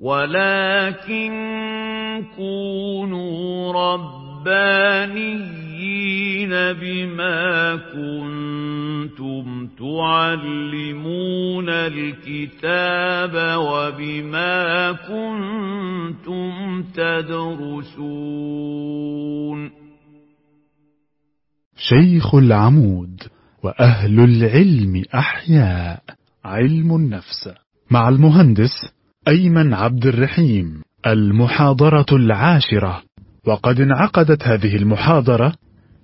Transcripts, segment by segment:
ولكن كونوا ربانيين بما كنتم تعلمون الكتاب وبما كنتم تدرسون شيخ العمود وأهل العلم أحياء علم النفس مع المهندس أيمن عبد الرحيم المحاضرة العاشرة. وقد انعقدت هذه المحاضرة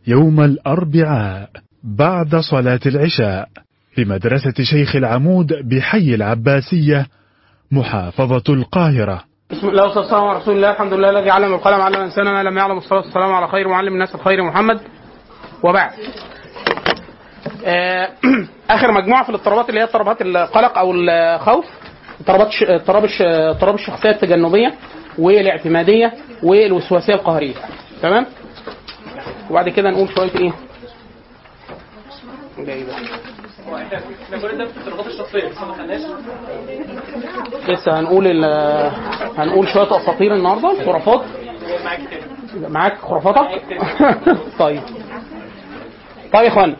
يوم الأربعاء بعد صلاة العشاء بمدرسة شيخ العمود بحي العباسية محافظة القاهرة. بسم الله والصلاة والسلام على رسول الله الحمد لله الذي علم القلم علم الإنسان ما لم يعلم الصلاة والسلام على خير معلم الناس الخير محمد. وبعد. آه، آخر مجموعة في الاضطرابات اللي هي اضطرابات القلق أو الخوف. اضطرابات اضطراب اضطراب الشخصيه التجنبية والاعتمادية والوسواسية القهرية. تمام؟ وبعد كده نقول شوية إيه؟ ده إيه ده لسه هنقول ال هنقول شوية أساطير النهارده خرافات. معاك خرافاتك؟ طيب. طيب يا اخوانا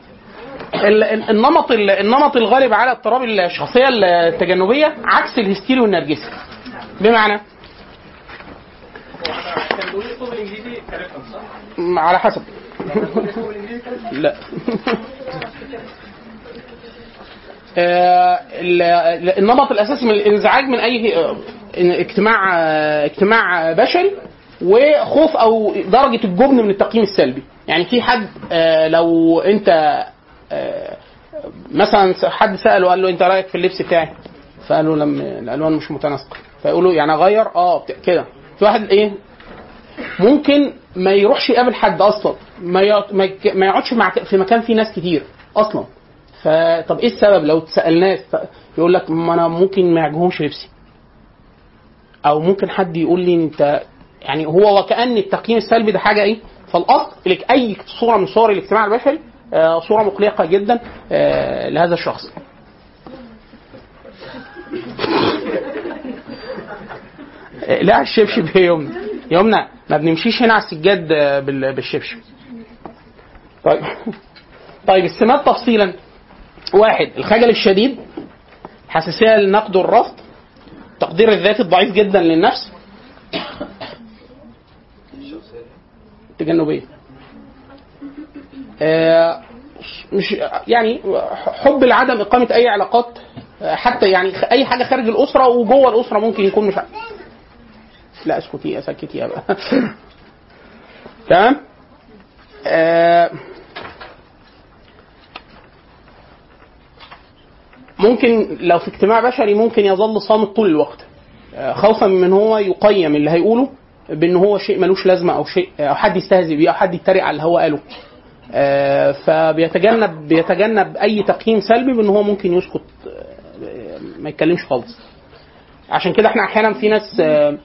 النمط ال- النمط الغالب على اضطراب الشخصية التجنبية عكس الهستيري والنرجسي. بمعنى؟ على حسب. لا. آه، ال- ال- النمط الأساسي من الإنزعاج من أي آه، اجتماع آه، اجتماع بشري وخوف أو درجة الجبن من التقييم السلبي. يعني في حد لو أنت مثلا حد سأله قال له أنت رأيك في اللبس بتاعي؟ فقال له لم الألوان مش متناسقة. فيقول له يعني اغير آه كده. في واحد إيه؟ ممكن ما يروحش يقابل حد أصلا. ما ما يقعدش مع في مكان فيه ناس كتير أصلا. فطب إيه السبب؟ لو تسالناه يقول لك ما أنا ممكن ما يعجبهمش لبسي. أو ممكن حد يقول لي أنت يعني هو وكأن التقييم السلبي ده حاجة إيه؟ فالأصل لك أي صورة من صور الاجتماع البشري آه، صورة مقلقة جدا آه، لهذا الشخص. لا الشبشب هي يمنى يمنى ما بنمشيش هنا على السجاد آه، بال- بالشبشب. طيب. طيب السمات تفصيلا. واحد الخجل الشديد حساسية للنقد والرفض تقدير الذات الضعيف جدا للنفس. التجنبيه آه، مش يعني حب لعدم إقامة أي علاقات آه، حتى يعني أي حاجة خارج الأسرة وجوه الأسرة ممكن يكون مش لا اسكتي سكتي بقى. تمام؟ آه، ممكن لو في اجتماع بشري ممكن يظل صامت طول الوقت. آه، خوفا من هو يقيم اللي هيقوله بأن هو شيء ملوش لازمة أو شيء أو حد يستهزئ بيه أو حد يتريق على اللي هو قاله. آه، فبيتجنب بيتجنب أي تقييم سلبي بان هو ممكن يسكت آه، ما يتكلمش خالص. عشان كده إحنا أحيانا في ناس آه،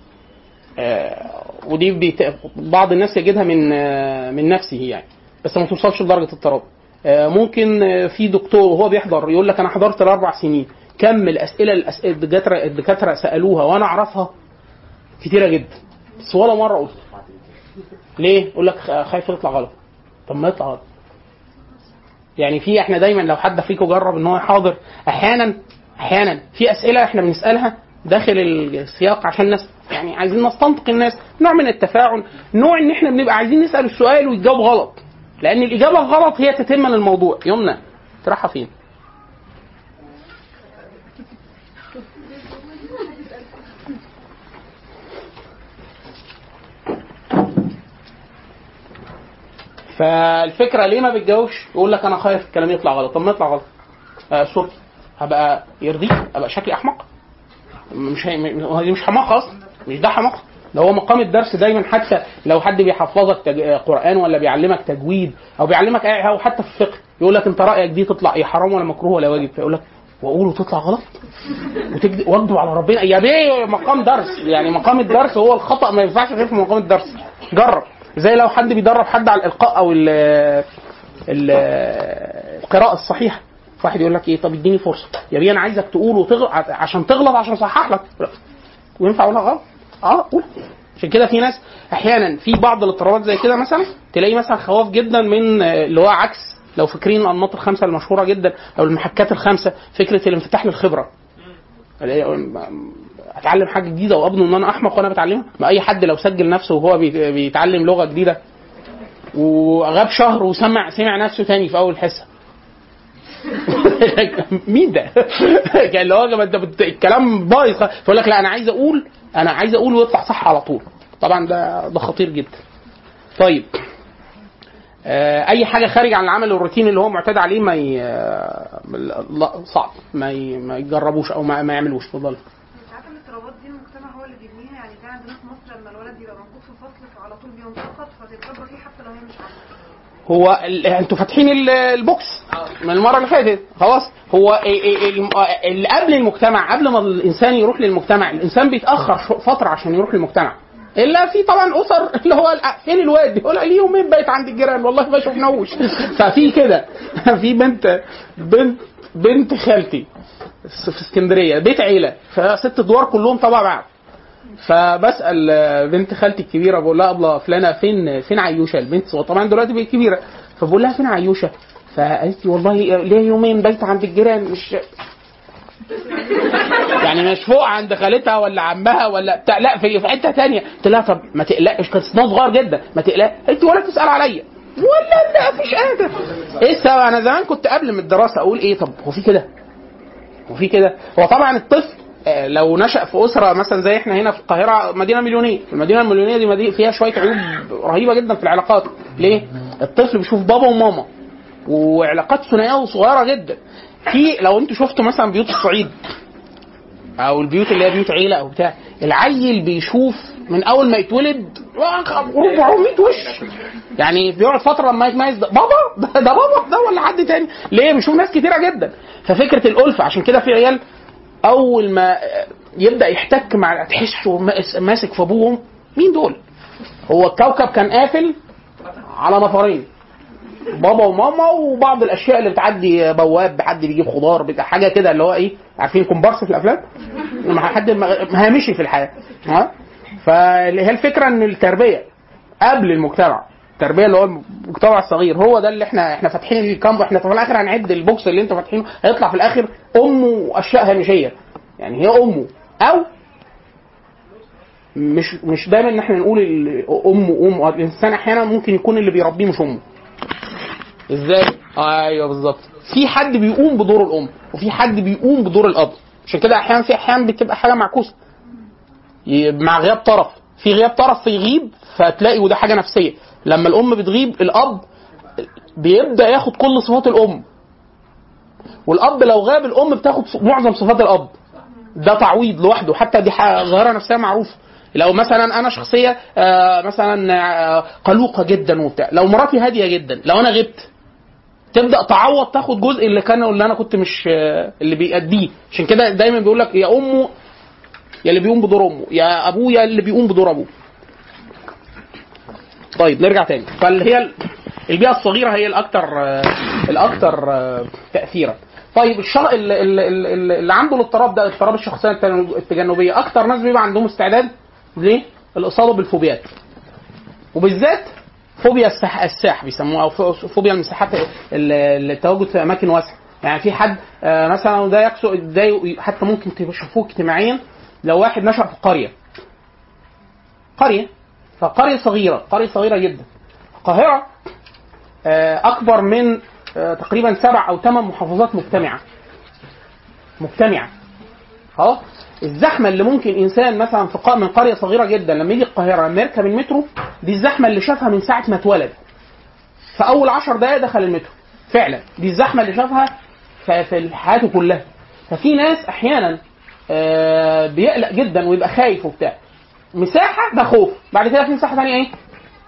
آه، ودي. بعض الناس يجدها من آه، من نفسه يعني بس ما توصلش لدرجة اضطراب. آه، ممكن آه، في دكتور وهو بيحضر يقول لك أنا حضرت الأربع سنين كم الأسئلة الأسئلة الدكاتره الدكاترة سألوها وأنا أعرفها؟ كتيرة جدا. بس ولا مرة قلت. ليه؟ يقول لك خايف يطلع غلط. طب ما غلط يعني في إحنا دايما لو حد فيكم جرب إن هو يحاضر أحيانا أحيانا في أسئلة إحنا بنسألها داخل السياق عشان الناس يعني عايزين نستنطق الناس نوع من التفاعل نوع إن إحنا بنبقى عايزين نسأل السؤال ويتجاوب غلط. لأن الإجابة الغلط هي تتم للموضوع يمنى تروحها فين فالفكرة ليه ما بتجاوبش؟ يقول لك أنا خايف الكلام يطلع غلط. طب ما يطلع غلط. آه صوتي. هبقى يرضيك ابقى شكلي أحمق؟ مش هي... دي مش حماقة أصلا. مش ده حماقة؟ ده هو مقام الدرس دايما حتى لو حد بيحفظك تج... آه، قرآن ولا بيعلمك تجويد أو بيعلمك اي أو حتى في الفقه. يقول لك أنت رأيك دي تطلع إيه؟ حرام ولا مكروه ولا واجب؟ فيقول لك واقول وتطلع غلط. وتكذب واكذب على ربنا. يا بيه مقام درس. يعني مقام الدرس هو الخطأ. ما ينفعش غير في مقام الدرس. جرب. زي لو حد بيدرب حد على الإلقاء أو ال ال القراءة الصحيحة. واحد يقول لك إيه؟ طب إديني فرصة. يا بيه أنا عايزك تقول وتغلط عشان تغلط عشان أصحح لك. وينفع اقولها غلط؟ آه قول. عشان كده في ناس أحيانا في بعض الاضطرابات زي كده مثلا تلاقي مثلا خواف جدا من اللي هو عكس. لو فاكرين الأنماط الخمسة المشهورة جدا أو المحكات الخمسة فكرة الانفتاح للخبرة. اتعلم حاجة جديدة واظن إن أنا أحمق وأنا بتعلمها؟ ما أي حد لو سجل نفسه وهو بي- بيتعلم لغة جديدة وغاب شهر وسمع سمع نفسه تاني في أول حصة. مين ده؟ كان اللي هو أنت الكلام بايظ فيقول لك لا أنا عايز أقول أنا عايز أقول ويطلع صح على طول. طبعا ده ده خطير جدا. طيب. آه، أي حاجة خارج عن العمل الروتيني اللي هو معتاد عليه ما ي... آه، لا صعب. ما ي... ما يجربوش أو ما, ما يعملوش. اتفضل ساعات الاضطرابات دي المجتمع هو اللي بيبنيها يعني زي عندنا في مصر لما الولد بيبقى موجود في فصل فعلى طول بينتقد فتتكبر فيه حتى لو هي مش عارفه هو. أنتوا فاتحين ال- البوكس من المرة اللي فاتت. خلاص. هو اللي قبل المجتمع قبل ما الإنسان يروح للمجتمع الإنسان بيتأخر فترة عشان يروح للمجتمع. إلا في طبعا أسر اللي هو فين الواد؟ يقول لي يومين بقيت عند الجيران؟ والله ما شفناهوش. ففي كده. في بنت بنت بنت خالتي في اسكندرية بيت عيلة. فست ادوار كلهم تبع بعض. فبسأل آه، بنت خالتي الكبيرة بقول لها أبلة فلانة فين فين عيوشة البنت؟ طبعا دلوقتي بقت كبيرة. فبقول لها فين عيوشة؟ فقالت لي والله ليا يومين بايته عند الجيران مش يعني مش فوق عند خالتها ولا عمها ولا بتاع لا في في حتة تانية. قلت لها طب ما تقلقش كان سنها صغير جدا ما تقلقش. قالت ولا تسال عليا. ولا لا مفيش قادر. إيه السبب؟ أنا زمان كنت قبل من الدراسة أقول إيه؟ طب هو في كده؟ وفي كده؟ هو طبعا الطفل لو نشأ في أسرة مثلا زي إحنا هنا في القاهرة مدينة مليونية، المدينة المليونية دي مدينة فيها شوية عيوب رهيبة جدا في العلاقات، ليه؟ الطفل بيشوف بابا وماما وعلاقات ثنائية وصغيرة جدا. في لو أنتوا شفتوا مثلا بيوت الصعيد أو البيوت اللي هي بيوت عيلة أو بتاع، العيل بيشوف من أول ما يتولد 400 وش؟ يعني بيقعد فترة لما يتميز ده بابا؟ ده, ده بابا؟ ده ولا حد تاني؟ ليه؟ بيشوف ناس كتيرة جدا. ففكرة الألفة عشان كده في عيال أول ما يبدأ يحتك مع تحسه ماس- ماسك في أبوهم مين دول؟ هو الكوكب كان قافل على نفرين بابا وماما وبعض الأشياء اللي بتعدي بواب حد بيجيب خضار بتاع حاجة كده اللي هو إيه عارفين كومبارس في الأفلام؟ حد هامشي في الحياة ها؟ فهي الفكرة إن التربية قبل المجتمع التربية اللي هو المجتمع الصغير. هو ده اللي إحنا إحنا فاتحين الكامب إحنا في الآخر هنعد البوكس اللي أنتوا فاتحينه. هيطلع في الآخر أمه وأشياء هامشية. يعني هي أمه. أو مش مش دايما إن إحنا نقول امه امه الإنسان أحيانا ممكن يكون اللي بيربيه مش أمه. إزاي؟ أيوه بالظبط. في حد بيقوم بدور الأم وفي حد بيقوم بدور الأب. عشان كده أحيانا في احيان بتبقى حاجة معكوسة. مع غياب طرف. في غياب طرف فيغيب فتلاقي وده حاجة نفسية. لما الأم بتغيب الأب بيبدأ ياخد كل صفات الأم. والأب لو غاب الأم بتاخد معظم صفات الأب. ده تعويض لوحده حتى دي ظاهرة نفسية معروفة. لو مثلا أنا شخصية آه، مثلا آه، قلوقة جدا وبتاع. لو مراتي هادية جدا لو أنا غبت تبدأ تعوض تاخد جزء اللي كان اللي أنا كنت مش آه، اللي بيأديه. عشان كده دايما بيقول لك يا أمه يا اللي بيقوم بدور أمه يا أبوه يا اللي بيقوم بدور أبوه. طيب نرجع تاني. فاللي هي ال- البيئة الصغيرة هي الاكثر آه، الاكثر آه، تأثيرا. طيب الش... ال- ال- ال- ال- اللي عنده الاضطراب ده اضطراب الشخصية التجن- التجنبية أكتر ناس بيبقى عندهم استعداد ليه؟ الإصابة بالفوبيات. وبالذات فوبيا السح... الساح بيسموها أو فو- فوبيا المساحات ال- التواجد في أماكن واسعة. يعني في حد آه، مثلا وده يقصد ده حتى ممكن تشوفوه اجتماعيا لو واحد نشأ في قرية. قرية. فقرية صغيرة قرية صغيرة جدا. القاهرة آه، أكبر من آه، تقريبا سبع أو ثمان محافظات مجتمعة. مجتمعة. خلاص الزحمة اللي ممكن إنسان مثلا في من قرية صغيرة جدا لما يجي القاهرة لما يركب المترو دي الزحمة اللي شافها من ساعة ما اتولد. في أول عشر دقائق دخل المترو. فعلا. دي الزحمة اللي شافها في حياته كلها. ففي ناس أحيانا آه، بيقلق جدا ويبقى خايف وبتاع. مساحة ده خوف. بعد كده في مساحة ثانية إيه؟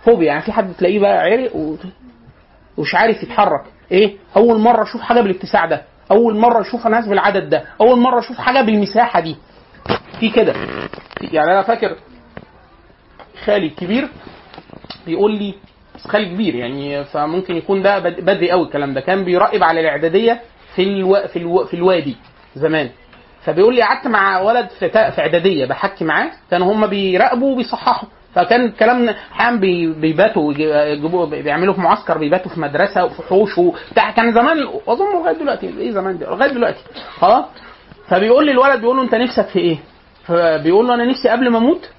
فوبيا. يعني في حد تلاقيه بقى عرق. ومش عارف يتحرك. إيه؟ أول مرة أشوف حاجة بالاتساع ده. أول مرة أشوف ناس بالعدد ده. أول مرة أشوف حاجة بالمساحة دي. في كده. يعني أنا فاكر خالي الكبير بيقول لي خالي كبير يعني فممكن يكون ده بد- بدري قوي الكلام ده. كان بيراقب على الإعدادية في ألو... في ألو... في الوادي زمان. فبيقول لي قعدت مع ولد في في إعدادية بحكي معاه كانوا هم بيراقبوا وبيصححوا. فكان الكلام بي- بيباتوا بيعملوا في معسكر بيباتوا في مدرسة وفي حوش وبتاع كان زمان أظن لغاية دلوقتي إيه زمان دي لغاية دلوقتي. خلاص؟ فبيقول لي الولد بيقول له أنت نفسك في إيه؟ فبيقول له أنا نفسي قبل ما أموت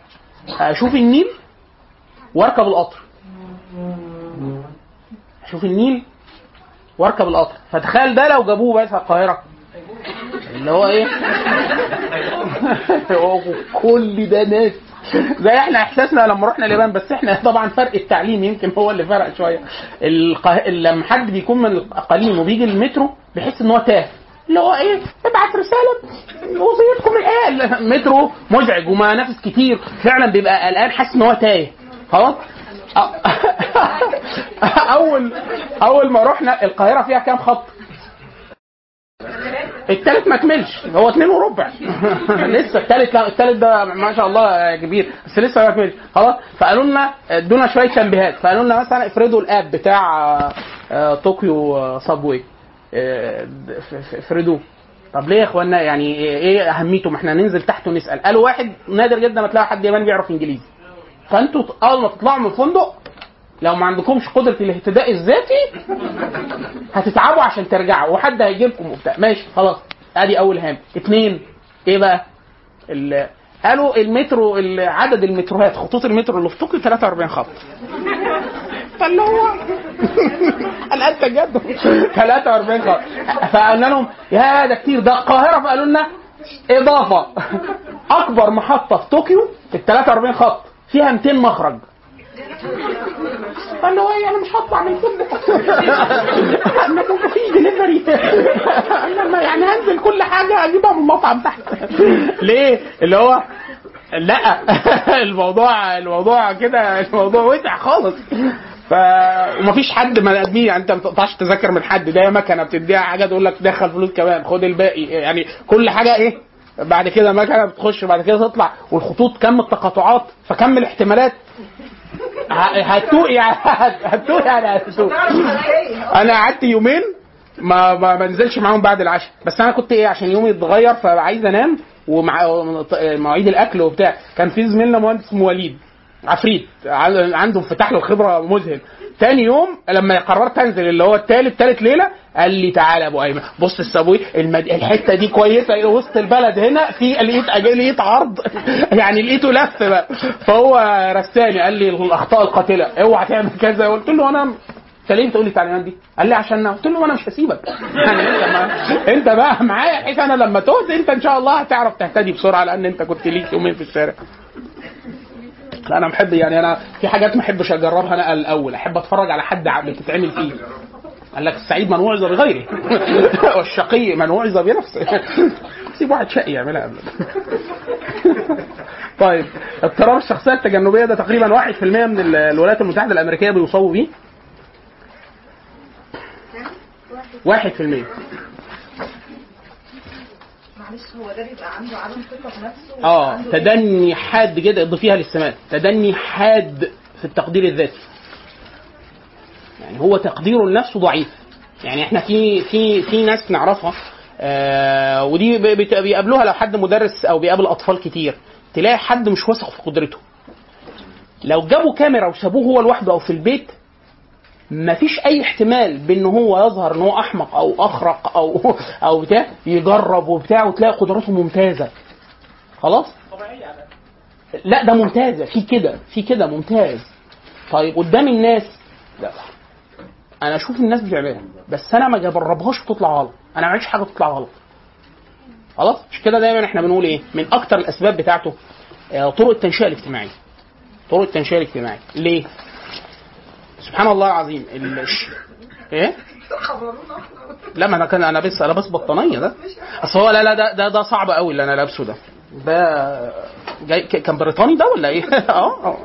أشوف النيل وأركب القطر. أشوف النيل وأركب القطر. فتخيل ده لو جابوه بس القاهرة. اللي هو إيه؟ هو كل ده ناس. زي إحنا إحساسنا لما رحنا اليابان بس إحنا طبعا فرق التعليم يمكن هو اللي فرق شوية. القه... لما حد بيكون من الأقاليم وبيجي المترو بيحس إن هو تاه. اللي هو إيه؟ ابعت رسالة. وصيتكم الآن. المترو مزعج ومنافس كتير. فعلا بيبقى قلقان حاسس إن هو تايه خلاص؟ أول أول ما رحنا القاهرة فيها كام خط؟ التالت ما كملش. هو اتنين وربع. لسه التالت لا التالت ده ما شاء الله كبير. بس لسه ما كملش. خلاص فقالوا لنا ادونا شوية تنبيهات فقالوا لنا مثلا افرضوا الاب بتاع آه، آه، طوكيو آه، صابوي آه، ف- افرضوه. طب ليه يا اخوانا؟ يعني إيه اهميته؟ ما إحنا ننزل تحت ونسأل. قالوا واحد نادر جدا ما تلاقي حد ياباني بيعرف انجليزي. فانتوا اول ما تطلعوا من الفندق لو ما عندكمش قدرة الاهتداء الذاتي هتتعبوا عشان ترجعوا وحد هيجي لكم وبتاع. ماشي خلاص. ادي اول هام. اثنين إيه بقى؟ ال- قالوا المترو ال- عدد المتروهات خطوط المترو اللي في طوكيو 43 خط. فاللي هو أنا انت جد. 43 خط. فقلنا لهم يا ده كتير. ده القاهرة فقالوا لنا إضافة. أكبر محطة في طوكيو في ال 43 خط. فيها 200 مخرج. قال له إيه أنا مش هطلع من أنا ما فيش دليفري لما يعني هنزل كل حاجة أجيبها من المطعم تحت. ليه؟ اللي هو لا. الموضوع الموضوع كده الموضوع وسع خالص. ف ومفيش حد ما ادمين يعني انت ما تقطعش تذاكر من حد. ده مكنة بتديها حاجة تقول لك دخل فلوس كمان. خد الباقي. يعني كل حاجة إيه؟ بعد كده مكنة بتخش بعد كده تطلع. والخطوط كم التقاطعات فكم الاحتمالات. ه- هتوق يعني هتوق يعني هتوق أنا قعدت يومين ما ما بنزلش معاهم بعد العشاء. بس أنا كنت إيه عشان يومي اتغير فعايز أنام ومع مواعيد الأكل وبتاع. كان في زميلنا مهندس اسمه وليد عفريت عنده انفتاح له خبره مذهل. تاني يوم لما قررت انزل اللي هو التالت تالت ليلة قال لي تعالى يا أبو أيمن بص السابوي المد... الحتة دي كويسة وسط البلد هنا في لقيت لقيت عرض يعني لقيته لف بقى. فهو رساني قال لي الأخطاء القاتلة اوعى تعمل كذا. قلت له أنا انت ليه بتقول لي التعليمات دي؟ قال لي عشان قلت له أنا مش هسيبك. يعني أنت ما أنت بقى معايا بحيث أنا لما تقعد أنت إن شاء الله هتعرف تهتدي بسرعة لأن أنت كنت ليك يومين في الشارع. لا أنا بحب يعني أنا في حاجات ما أحبش أجربها أنا الأول أحب أتفرج على حد بتتعمل فيه. قال لك السعيد من وعظ بغيره. والشقي من وعظ بنفسه. سيب واحد شقي يعملها. قبل طيب اضطراب الشخصية التجنبية ده تقريبا 1% من ال- الولايات المتحدة الأمريكية بيصابوا بيه. 1% معلش هو ده بيبقى عنده عدم ثقة في نفسه آه وعنده تدني حاد جدا اضيفيها للسمات تدني حاد في التقدير الذاتي. يعني هو تقديره لنفسه ضعيف. يعني إحنا في في في ناس نعرفها آه ودي بيقابلوها لو حد مدرس أو بيقابل أطفال كتير. تلاقي حد مش واثق في قدرته. لو جابوا كاميرا وسابوه هو لوحده أو في البيت مفيش أي احتمال بان هو يظهر إن هو أحمق أو أخرق أو أو بتاع يجرب وبتاع وتلاقي قدراته ممتازة. خلاص؟ لا ده ممتازة في كده في كده ممتاز. طيب قدام الناس لا. أنا أشوف الناس بتعملها بس أنا ما بجربهاش وتطلع غلط. أنا ما عملتش حاجة تطلع غلط. خلاص؟ مش كده دايما إحنا بنقول إيه؟ من أكتر الأسباب بتاعته آه، طرق التنشئة الاجتماعية. طرق التنشئة الاجتماعية. ليه؟ سبحان الله العظيم. الش... إيه؟ لا ما أنا كان أنا بس أنا بس بطانية ده. أصل هو لا لا ده ده, ده صعب قوي اللي أنا لابسه ده. ده جاي كان بريطاني ده ولا إيه؟ آه.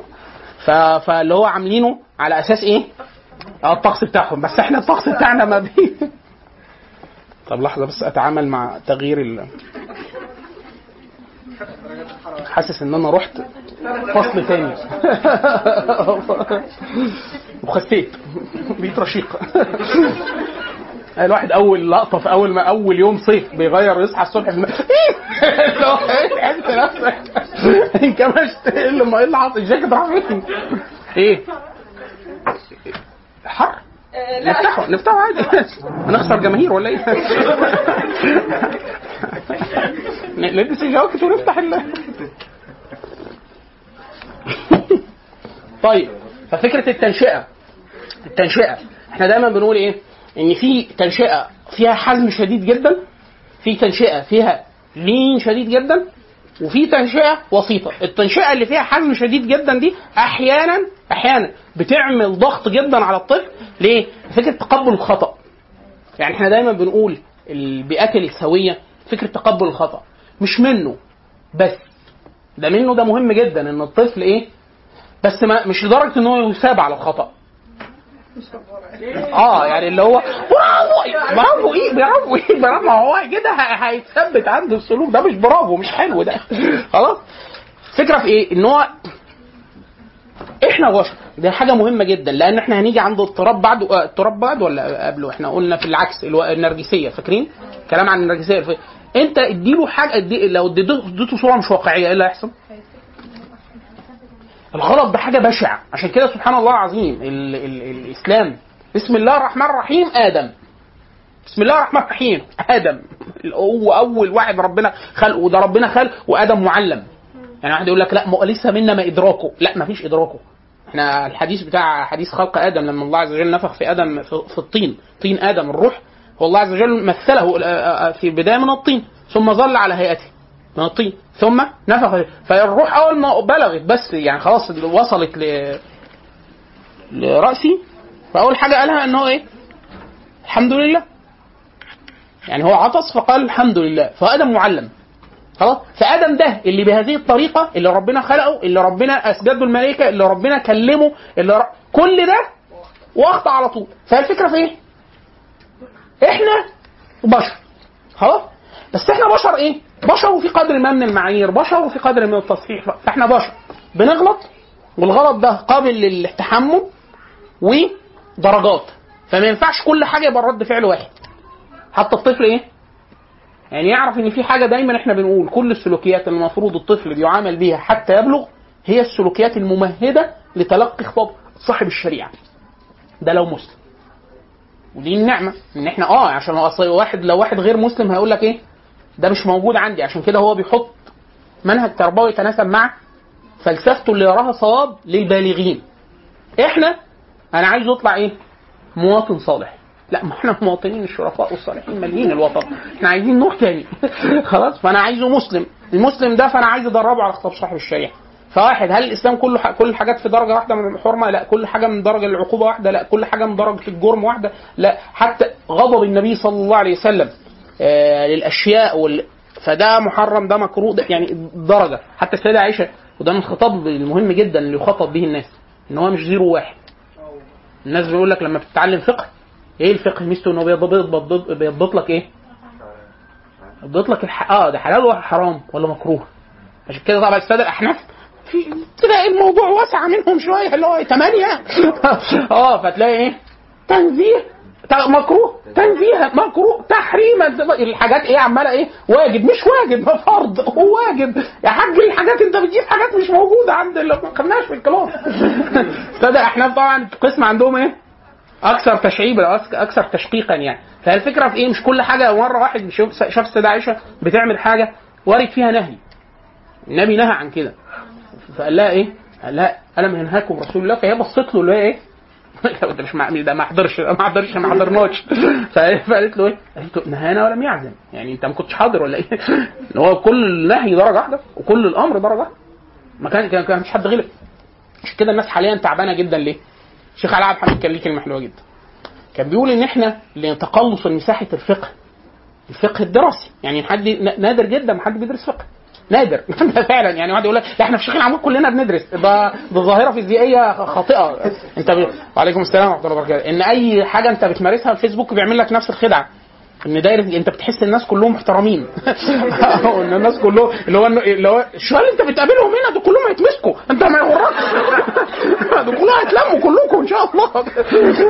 آه فاللي هو عاملينه على أساس إيه؟ آه الطقس بتاعهم. بس إحنا الطقس بتاعنا ما بي طب لحظة بس أتعامل مع تغيير ال حاسس إن أنا رحت فصل تاني. وخسيت بقيت رشيق. الواحد أول لقطة في أول ما أول يوم صيف بيغير يصحى الصبح في تحس نفسك ما إيه اللي حاصل الجاكيت راح فين؟ إيه؟ حر. نفتحه نفتحه عادي. هنخسر جماهير ولا إيه؟ نلبس الجواكت ونفتح ال طيب ففكرة التنشئة. التنشئة. إحنا دايما بنقول إيه؟ إن في تنشئة فيها حزم شديد جدا في تنشئة فيها لين شديد جدا وفي تنشئة وسيطة. التنشئة اللي فيها حزم شديد جدا دي أحيانا أحيانا بتعمل ضغط جدا على الطفل. ليه؟ فكرة تقبل الخطأ. يعني إحنا دايما بنقول البيئات السوية فكرة تقبل الخطأ. مش منه بس. ده منه ده مهم جدا إن الطفل إيه؟ بس ما مش لدرجة إن هو يثاب على الخطأ. آه يعني اللي هو برافو برافو إيه برافو إيه برافو. هو كده هيتثبت عنده السلوك. ده مش برافو مش حلو ده. خلاص. الفكرة في إيه؟ إن هو إحنا بشر دي حاجة مهمة جدا لأن إحنا هنيجي عند اضطراب بعد آه، اضطراب بعد ولا قبله؟ إحنا قلنا في العكس النرجسية فاكرين؟ كلام عن النرجسية. الف- انت اديله حاجة ادي لو اديته صورة مش واقعية إيه اللي هيحصل؟ الغلط ده حاجة بشعة. عشان كده سبحان الله العظيم ال ال الإسلام. بسم الله الرحمن الرحيم آدم. بسم الله الرحمن الرحيم آدم. هو أول واحد ربنا خلقه وده ربنا خلق وآدم معلم. يعني واحد يقول لك لا لسه منا ما إدراكه. لا ما فيش إدراكه. إحنا الحديث بتاع حديث خلق آدم لما الله عز وجل نفخ في آدم في الطين طين آدم الروح هو الله عز وجل مثله في بداية من الطين ثم ظل على هيئته من الطين ثم نفخ. فالروح أول ما بلغت بس يعني خلاص وصلت ل لرأسي فأول حاجة قالها ان هو إيه؟ الحمد لله. يعني هو عطس فقال الحمد لله. فآدم معلم. خلاص؟ فآدم ده اللي بهذه الطريقة اللي ربنا خلقه اللي ربنا اسجد الملائكة اللي ربنا كلمه اللي ر... كل ده واخطا على طول. فالفكرة في إيه؟ إحنا بشر. خلاص؟ بس إحنا بشر إيه؟ بشر وفي قدر ما من المعايير بشر وفي قدر من التصحيح. فإحنا بشر. بنغلط والغلط ده قابل للتحمل ودرجات. فما ينفعش كل حاجة يبقى رد فعل واحد. حتى الطفل إيه؟ يعني يعرف إن في حاجة دايما إحنا بنقول. كل السلوكيات اللي المفروض الطفل بيعامل بيها حتى يبلغ هي السلوكيات الممهدة لتلقي خطاب صاحب الشريعة. ده لو مسلم. ودي النعمة. إن إحنا آه عشان أصل واحد لو واحد غير مسلم هيقول لك إيه؟ ده مش موجود عندي. عشان كده هو بيحط منهج تربوي يتناسب مع فلسفته اللي يراها صواب للبالغين. إحنا أنا عايز يطلع إيه؟ مواطن صالح. لا ما إحنا المواطنين الشرفاء والصالحين مالين الوطن. إحنا عايزين نوع تاني. خلاص؟ فأنا عايزه مسلم. المسلم ده فأنا عايز أدربه على خطاب صاحب الشريعة. فواحد هل الإسلام كله. كل الحاجات في درجة واحدة من الحرمة؟ لا. كل حاجة من درجة العقوبة واحدة؟ لا. كل حاجة من درجة الجرم واحدة؟ لا. حتى غضب النبي صلى الله عليه وسلم آه للأشياء وال... فده محرم ده مكروه ده يعني درجة. حتى السيدة عائشة وده من الخطاب المهم جدا اللي يخاطب به الناس إن هو مش زيرو واحد. الناس بيقول لك لما بتتعلم فقه إيه الفقه ميزته انه بيضبط بيضبط لك إيه؟ بيضبط لك الح... آه ده حلال ولا حرام ولا مكروه؟ عشان كده طبعا السادة الاحناف في تلاقي الموضوع واسع منهم شوية اللي هو ثمانيه آه فتلاقي إيه؟ تنزيه. مكروه؟ تنزيه. مكروه تحريم الحاجات إيه عمالة إيه؟ واجب. مش واجب فرض. هو واجب. يا حاج الحاجات أنت بتجيب حاجات مش موجودة عند اللي ما خدناش في الكلاس السادة الاحناف طبعا قسم عندهم إيه؟ أكثر تشعيبا أكثر تشقيقا يعني فالفكرة في إيه مش كل حاجة مرة واحد شاف السيده عائشه بتعمل حاجة وارد فيها نهي النبي نهى عن كده فقال لها إيه؟ قال لها ألم ينهاكم رسول الله فهي بصت له اللي هي إيه؟ ده مش. ده ما حضرش ما حضرش ما حضرناش فقالت له إيه؟ قالت له نهانا ولم يعزم يعني أنت ما كنتش حاضر ولا إيه؟ إن هو كل النهي درجة واحدة وكل الأمر درجة واحدة ما كان كان مش حد غلب عشان كده الناس حاليا تعبانة جدا ليه؟ الشيخ علاء عبد الحميد كان ليه كلمة حلوة جدا. كان بيقول إن إحنا لتقلص مساحة الفقه. الفقه الدراسي. يعني حد نادر جدا ما حد بيدرس فقه. نادر. فعلا. يعني واحد يقول لك لا إحنا في شيخ العمود كلنا بندرس. ده ده ظاهرة فيزيائية خاطئة. أنت. وعليكم السلام ورحمة الله وبركاته. إن أي حاجة أنت بتمارسها الفيسبوك بيعمل لك نفس الخدعة. ان دايره انت بتحس الناس كلهم محترمين. وان الناس كلهم اللي هو اللي هو الشوال اللي انت بتقابلهم هنا دول كلهم هيتمسكوا. انت ما يغركش. دول كلهم هيتلموا كلكم إن شاء الله.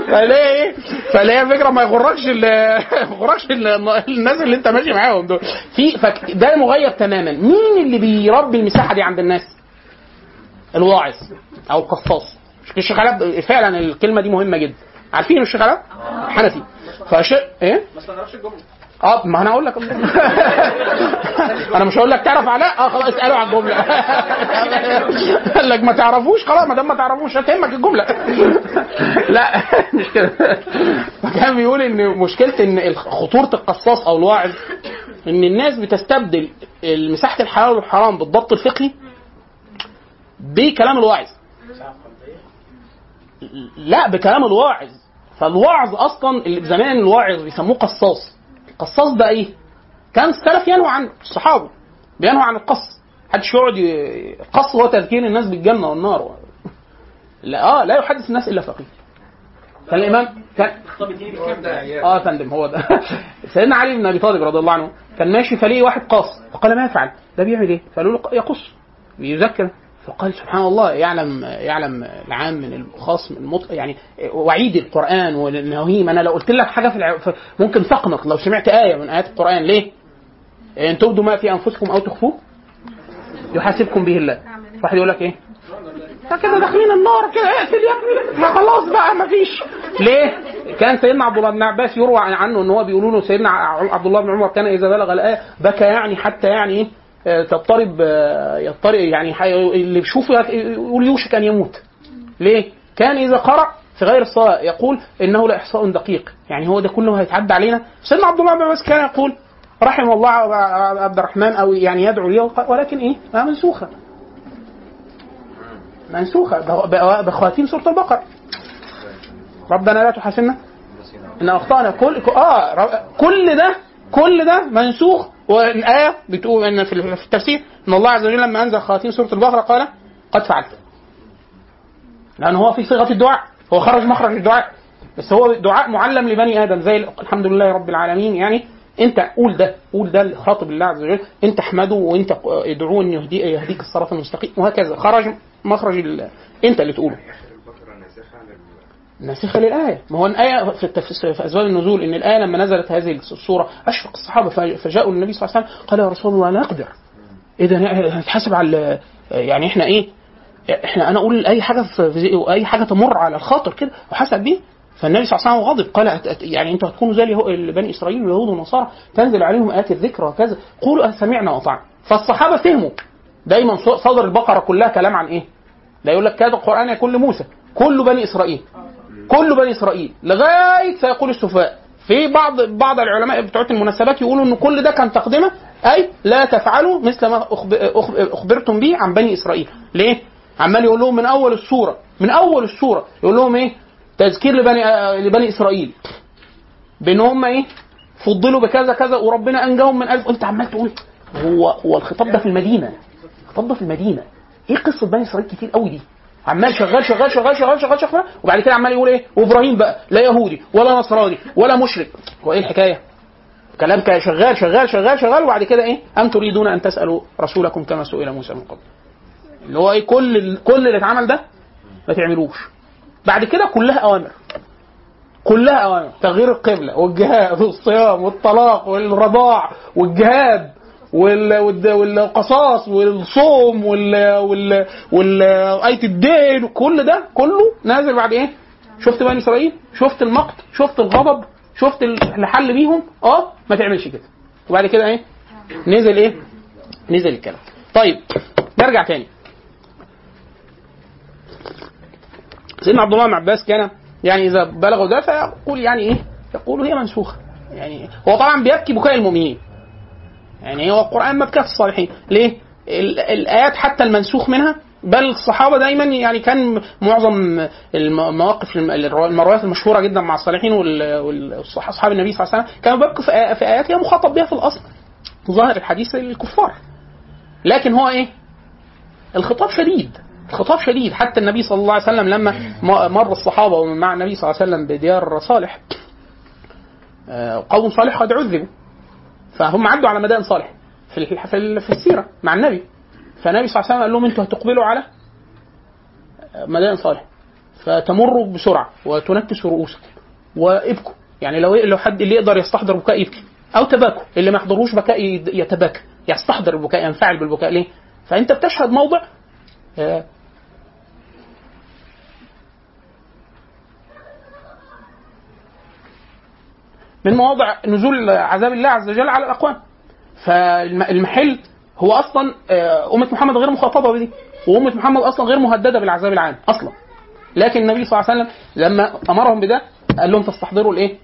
فليه إيه؟ فليه فكرة ما يغركش ما يغركش ال- الناس اللي انت ماشي معاهم دول. في ده مغيب تماما. مين اللي بيربي المساحه دي عند الناس؟ الواعظ أو القصاص. الشيخ علاء فعلا الكلمة دي مهمة جدا. عارفين الشيخ علاء حنفي. فش إيه؟ آه ما أنا أقول لك. أنا مش هقول لك تعرف علاء آه خلاص اساله على الجملة. قال لك ما تعرفوش خلاص ما دام ما تعرفوش هتهمك الجملة. لا مش كده. فكان بيقول إن مشكلة إن خطورة القصاص أو الواعظ إن الناس بتستبدل مساحه الحلال والحرام بالضبط الفقهي بكلام الواعظ. لا بكلام الواعظ. فالوعظ أصلا اللي زمان الواعظ بيسموه قصاص. القصاص ده إيه؟ كان السلف ينهوا عن الصحابة بينهوا عن القص. محدش يقعد القص هو تذكير الناس بالجنة والنار. لا آه لا يحدث الناس إلا فقيه كان الإمام كان آه فندم هو ده. سيدنا علي بن أبي طالب رضي الله عنه كان ماشي فليه واحد قاص. فقال ما يفعل؟ ده بيعمل إيه؟ فقالوا له يقص بيذكر فقال سبحان الله يعلم يعلم العام من الخاص من المطلق يعني وعيد القرآن والنهيم. أنا لو قلت لك حاجة في الع... ممكن تقنط لو سمعت آية من آيات القرآن ليه؟ إن تبدوا ما في أنفسكم أو تخفوه يحاسبكم به الله. واحد يقول لك إيه؟ كده داخلين النار كده. اقتل يا ابني. ما خلاص بقى ما فيش. ليه؟ كان سيدنا عبد الله بن عباس يروى عنه إن هو بيقولوا له سيدنا عبد الله بن عمر كان إذا بلغ الآية بكى يعني حتى يعني إيه؟ تضطرب آه، يضطرب يعني اللي بيشوفه يق- يقول يوشك أن يموت. ليه؟ كان إذا قرأ في غير الصلاة يقول إنه لإحصاء دقيق. يعني هو ده كله هيتعدى علينا. سيدنا عبد الله بن كان يقول رحم الله عبد الرحمن أو يعني يدعو لي ولكن إيه؟ ما ب- ب- بخواتيم سورة البقرة. ربنا لا تحاسبنا. إن أخطأنا. كل ر- كل ده كل ده منسوخ. والايه بتقول إن في التفسير إن الله عز وجل لما أنزل خواتيم سورة البقرة قال قد فعلت. لأن هو في صيغة الدعاء. هو خرج مخرج الدعاء. بس هو دعاء معلم لبني آدم زي الحمد لله رب العالمين. يعني أنت قول ده. قول ده خاطب الله عز وجل. أنت احمده وأنت ادعوه أن يهدي يهديك الصراط المستقيم. وهكذا. خرج مخرج. أنت اللي تقوله. ناسخة للآية. ما هو الآية في. في أسباب النزول إن الآية لما نزلت هذه السورة أشفق الصحابة فجاءوا النبي صلى الله عليه وسلم قال يا رسول الله لا نقدر إذا هنتحاسب على يعني إحنا إيه؟ إحنا أنا أقول أي حاجة في أي حاجة تمر على الخاطر كده وحسب بيه فالنبي صلى الله عليه وسلم غضب قال يعني أنتوا هتكونوا زي بني إسرائيل واليهود والنصارى تنزل عليهم آيات الذكر وكذا. قولوا سمعنا وأطعنا. فالصحابة فهموا. دايما صدر البقرة كلها كلام عن إيه؟ لا يقول لك كاد القرآن يكون لموسى كل بني إسرائيل. كل بني إسرائيل لغاية سيقول السفهاء. في بعض بعض العلماء بتوع المناسبات يقولوا إن كل ده كان تقدمة أي لا تفعلوا مثل ما أخبرتم به عن بني إسرائيل. ليه؟ عمال يقول لهم من أول السوره من أول السوره يقول لهم إيه؟ تذكير لبني لبني إسرائيل. بإن هم إيه؟ فضلوا بكذا كذا وربنا أنجاهم من ألف. انت عمال تقول هو هو الخطاب ده في المدينة. الخطاب ده في المدينة. إيه قصة بني إسرائيل كتير قوي دي؟ عمال شغال شغال شغال شغال شغال شغال. وبعد كده عمال يقول إيه؟ وإبراهيم بقى لا يهودي ولا نصراني ولا مشرك. هو إيه الحكاية؟ كلام شغال شغال شغال شغال. وبعد كده إيه؟ أم تريدون أن تسألوا رسولكم كما سئل موسى من قبل. اللي هو إيه؟ كل كل اللي اتعمل ده ما تعملوش. بعد كده كلها أوامر. كلها أوامر. تغيير القبلة والجهاد والصيام والطلاق والرضاع والجهاد. والقصاص والصوم وال وال وال آية الدين كل ده كله نازل بعد إيه؟ شفت بني إسرائيل؟ شفت المقت؟ شفت الغضب؟ شفت اللي حل بيهم؟ آه ما تعملش كده. وبعد كده إيه؟ نزل إيه؟ نزل الكلام. طيب نرجع تاني. سيدنا عبد الله بن عباس كان يعني إذا بلغوا ده فيقول يعني إيه؟ يقول هي منسوخة. يعني هو طبعا بيبكي بكاء المؤمنين. يعني هو القرآن مبكاه الصالحين، ليه؟ ال- الآيات حتى المنسوخ منها بل الصحابة دايما يعني كان معظم المواقف الم- المرويات المشهورة جدا مع الصالحين واصحاب النبي صلى الله عليه وسلم كانوا بيبكوا في آيات هي مخاطب بها في الأصل. ظاهر الحديث للكفار. لكن هو إيه؟ الخطاب شديد. الخطاب شديد. حتى النبي صلى الله عليه وسلم لما مر الصحابة مع النبي صلى الله عليه وسلم بديار صالح آه، قوم صالح قد عذبوا. فهم عدوا على مدائن صالح في في ال- في السيرة مع النبي. فالنبي صلى الله عليه وسلم قال لهم أنتوا هتقبلوا على آه، مدائن صالح. فتمروا بسرعة وتنكسوا رؤوسكم وإبكوا. يعني لو لو حد اللي يقدر يستحضر بكاء يبكي أو تباكوا. اللي ما يحضروش بكاء يتباكى. يستحضر البكاء ينفعل بالبكاء. ليه؟ فأنت بتشهد موضع من مواضع نزول عذاب الله عز وجل على الأقوام. فالمحل هو أصلا آه، أمة محمد غير مخاطبة بدي وأمة محمد أصلا غير مهددة بالعذاب العام أصلا. لكن النبي صلى الله عليه وسلم لما أمرهم بده قال لهم تستحضروا الإيه؟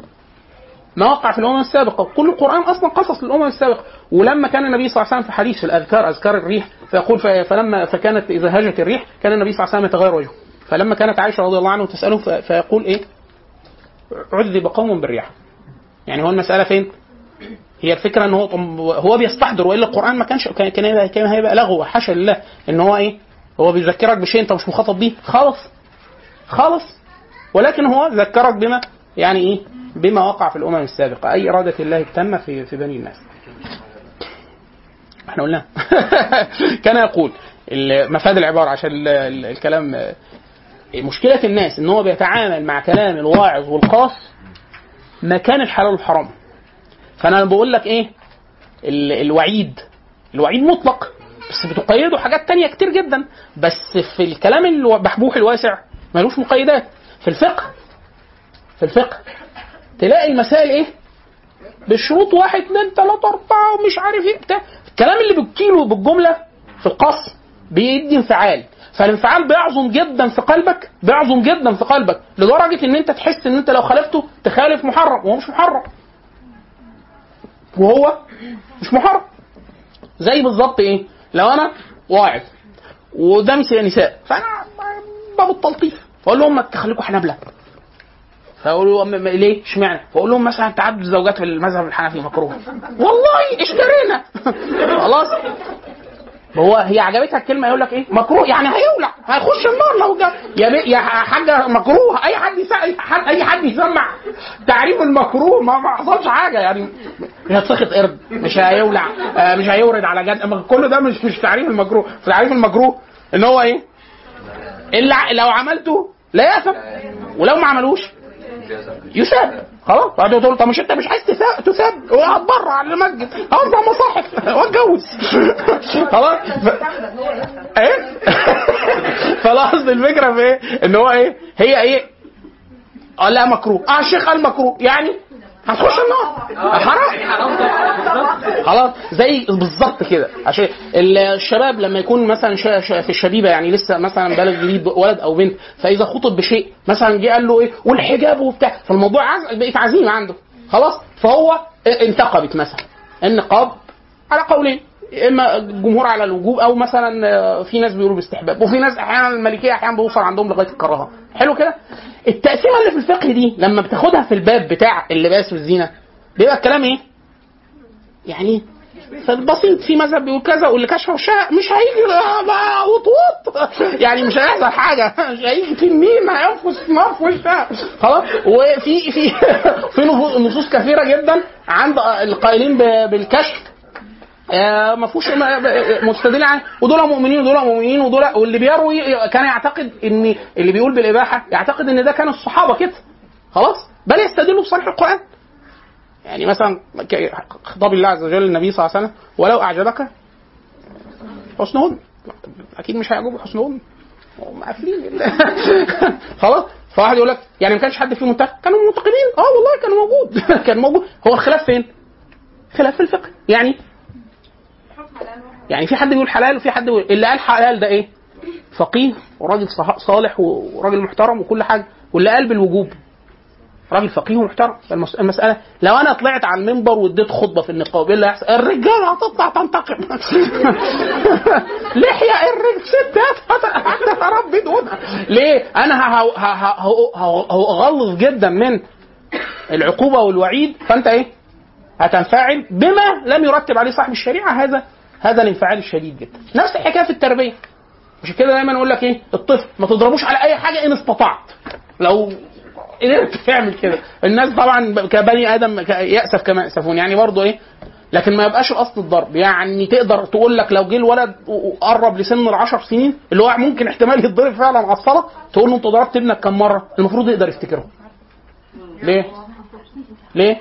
ما وقع في الأمم السابقة. كل القرآن أصلا قصص للأمم السابقة. ولما كان النبي صلى الله عليه وسلم في حديث في الأذكار أذكار الريح فيقول فلما فكانت إذا هاجت الريح كان النبي صلى الله عليه وسلم يتغير وجهه. فلما كانت عائشة رضي الله عنها تسأله فيقول إيه؟ عذب قوم بالريح يعني هو المسألة فين؟ هي الفكرة إن هو هو بيستحضر وإلا القرآن ما كانش كان كان هيبقى, لغو حاشا لله إن هو إيه؟ هو بيذكرك بشيء أنت مش مخاطب بيه خالص خالص ولكن هو ذكرك بما يعني إيه؟ بما وقع في الأمم السابقة أي إرادة الله التامة في في بني الناس. إحنا قلنا كان يقول مفاد العبارة عشان ال- ال- الكلام مشكلة الناس إن هو بيتعامل مع كلام الواعظ والقاص مكان الحلال والحرام. فأنا بقول لك إيه؟ ال- الوعيد. الوعيد مطلق. بس بتقيده حاجات تانية كتير جدا. بس في الكلام المحبوح الواسع ملوش مقيدات. في الفقه. في الفقه. تلاقي المسائل إيه؟ بالشروط واحد اتنين تلاتة أربعة ومش عارف إيه. بتاع. الكلام اللي بالكيلو بالجمله في القص بيدي انفعال. فالانفعال بيعظم جدا في قلبك بيعظم جدا في قلبك لدرجة إن أنت تحس إن أنت لو خالفته تخالف محرم وهو مش محرم. وهو مش محرم. زي بالظبط إيه؟ لو أنا واعظ وقدامي نساء فأنا باب التلطيف فأقول لهم ما تخليكم حنابلة. فأقول له أم- ليه؟ اشمعنى؟ فأقول لهم مثلا تعدد الزوجات في المذهب الحنفي مكروه. والله اشترينا. خلاص. هو هي عجبتها الكلمة يقول لك إيه؟ مكروه يعني هيولع هيخش النار لو جا. يا يا حاجة مكروه أي حد. أي حد يسمع تعريف المكروه ما ما حصلش حاجة يعني مش هتسخط قرد مش هيولع آه، مش هيورد على جد كل ده مش مش تعريف المكروه. تعريف المكروه إن هو إيه؟ اللي لو عملته لا يأثم ولو ما عملوش يساب خلاص. بعد تقول طب مش انت مش عايز تساب تساب بره على المسجد. اوزع مصاحف واتجوز. خلاص. ف... إيه؟ فلاحظ الفكرة في إيه؟ إن هو إيه؟ هي إيه؟ آه لا مكروه. آه الشيخ قال مكروه. يعني هتخش النار. حرام. خلاص زي بالظبط كده. عشان الشباب لما يكون مثلا شا- شا- في الشبيبة يعني لسه مثلا بالغ جديد ولد أو بنت فإذا خطب بشيء مثلا جه قال له إيه والحجاب وبتاع فالموضوع عز... بقت عزيمة عنده. خلاص فهو انتقبت مثلا. النقاب على قولين. إما الجمهور على الوجوب أو مثلا آه، في ناس بيقولوا باستحباب. وفي ناس أحيانا المالكيه أحيانا بيوصل عندهم لغاية الكراهة. حلو كده؟ التقسيمه اللي في الفقه دي لما بتاخدها في الباب بتاع اللباس والزينة بيبقى الكلام إيه؟ يعني فالبسيط في مذهب بيقول كذا واللي كشف وشها مش هيجي وطوط يعني مش هيحصل حاجة. مش هيجي تنين هينفس نار في وشها خلاص؟ وفي في في نصوص كثيرة جدا عند القائلين بالكشف. ما فيهوش م- مستدل عنه ودول مؤمنين ودول مؤمنين ودول واللي بيروي كان يعتقد إن اللي بيقول بالإباحة يعتقد إن ده كان الصحابة كده. خلاص؟ بل يستدلوا بصريح القرآن. يعني مثلا خطاب الله عز وجل للنبي صلى الله عليه وسلم ولو أعجبك حسنهن أكيد مش هيعجبه حسنهن هم قافلين خلاص؟ فواحد يقول لك يعني ما كانش حد فيهم منتقد؟ كانوا منتقدين. آه والله كان موجود. كان موجود. هو الخلاف فين؟ خلاف في الفقه. يعني يعني في حد بيقول حلال وفي حد بيقول اللي قال حلال ده إيه؟ فقيه وراجل صالح وراجل محترم وكل حاجة واللي قال بالوجوب راجل فقيه ومحترم المس- المساله لو أنا طلعت على المنبر واديت خطبة في النقاب إيه اللي هيحصل؟ الرجالة هتطلع تنتقم لحيه الرجال ستات هت- هتتربي دونها ليه؟ أنا هغلظ جدا من العقوبة والوعيد فأنت إيه؟ هتنفعل بما لم يرتب عليه صاحب الشريعة هذا هذا الانفعال الشديد جدا. نفس الحكاية في التربية. مش كده دايما أقول لك إيه؟ الطفل ما تضربوش على أي حاجة إن استطعت. لو قدرت تعمل كده. الناس طبعا كبني آدم يأسف كما يأسفون. يعني برضه إيه؟ لكن ما يبقاش الأصل الضرب. يعني تقدر تقول لك لو جه الولد وقرب لسن العشر سنين اللي هو ممكن احتمال يتضرب فعلا على الصلاه تقول له أنت ضربت ابنك كم مرة؟ المفروض يقدر يفتكرهم ليه؟ ليه؟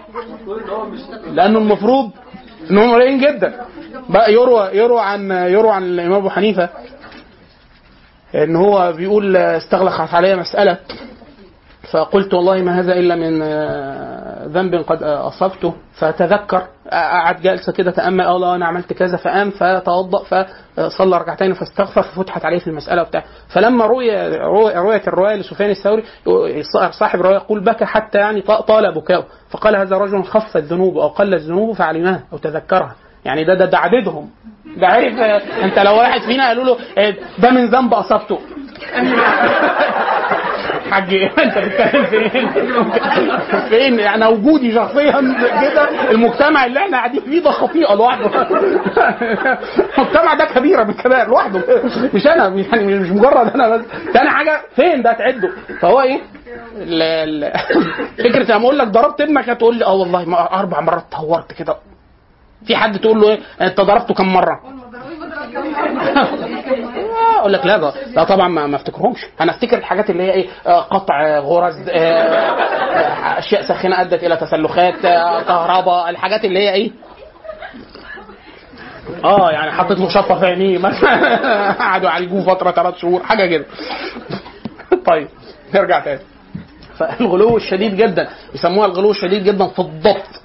لأنه المفروض إن هم قليلين جدا. بقى يروى يروى عن يروى عن الإمام أبو حنيفة إن هو بيقول استغلقت علي مسألة. فقلت والله ما هذا إلا من ذنب قد أصبته. فتذكر قعد جلسه كده تأمل آه لا أنا عملت كذا فقام فتوضأ فصلى ركعتين فاستغفر ففتحت عليه في المسألة وبتاع. فلما روي روي- رويت الرواية لسفيان الثوري صاحب الرواية يقول بكى حتى يعني طال بكاؤه. فقال هذا رجل خف الذنوب أو قل الذنوب فعلمها أو تذكرها. يعني ده ده, ده عددهم ده عارف انت لو واحد فينا قالوا له آه، ده من ذنب أصبته. حاج انت بتتكلم فين؟ فين؟ أنا وجودي شخصيا كده المجتمع اللي إحنا قاعدين فيه ده خطيئة لوحده. المجتمع ده كبيرة من الكبائر لوحده مش أنا يعني مش مجرد أنا بس تاني حاجة فين ده تعده فهو إيه؟ فكرة لما أقول لك ضربت ابنك هتقول لي آه والله أربع مرات تهورت كده في حد تقول له إيه انت ضربته كم مرة؟ أقول لك لا ده لا طبعا ما, ما أفتكرهمش. أنا أفتكر الحاجات اللي هي إيه آه، قطع آه، غرز آه، أشياء ساخنة أدت إلى تسلخات كهرباء الحاجات اللي هي إيه؟ آه يعني حطيت له شطة في عينيه مثلا. قعدوا يعالجوه فترة ثلاث شهور حاجة كده. طيب نرجع تاني. فالغلو الشديد جدا يسموها الغلو الشديد جدا في الضبط.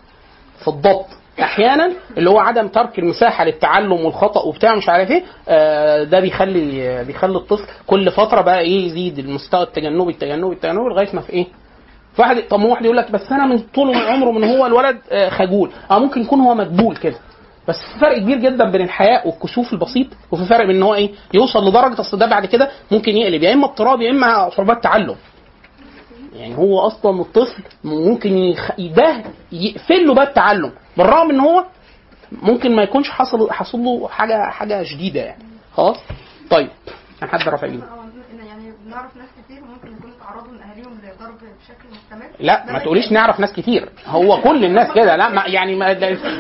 في الضبط. أحيانا اللي هو عدم ترك المساحة للتعلم والخطأ وبتاع مش عارف إيه آه، ده بيخلي بيخلي الطفل كل فترة بقى إيه يزيد المستوى التجنبي التجنبي التجنبي لغاية ما في إيه؟ واحد طب واحد يقول لك بس أنا من طول من عمره من هو الولد آه، خجول. آه ممكن يكون هو مقبول كده. بس في فرق كبير جدا بين الحياء والكسوف البسيط وفي فرق بين إن هو إيه يوصل لدرجة أصل ده بعد كده ممكن يقلب. يا إما اضطراب يا إما صعوبات تعلم يعني هو أصلا الطفل ممكن يخ... ده يقفل له باب التعلم بالرغم إن هو ممكن ما يكونش حصل حصل له حاجة حاجة شديدة يعني. خلاص؟ طيب كان حد رافع إيده. يعني بنعرف ناس كتير ممكن يكونوا تعرضوا من اهاليهم للضرب بشكل مستمر؟ لا ما تقوليش نعرف ناس كتير. هو كل الناس كده. لا ما يعني ما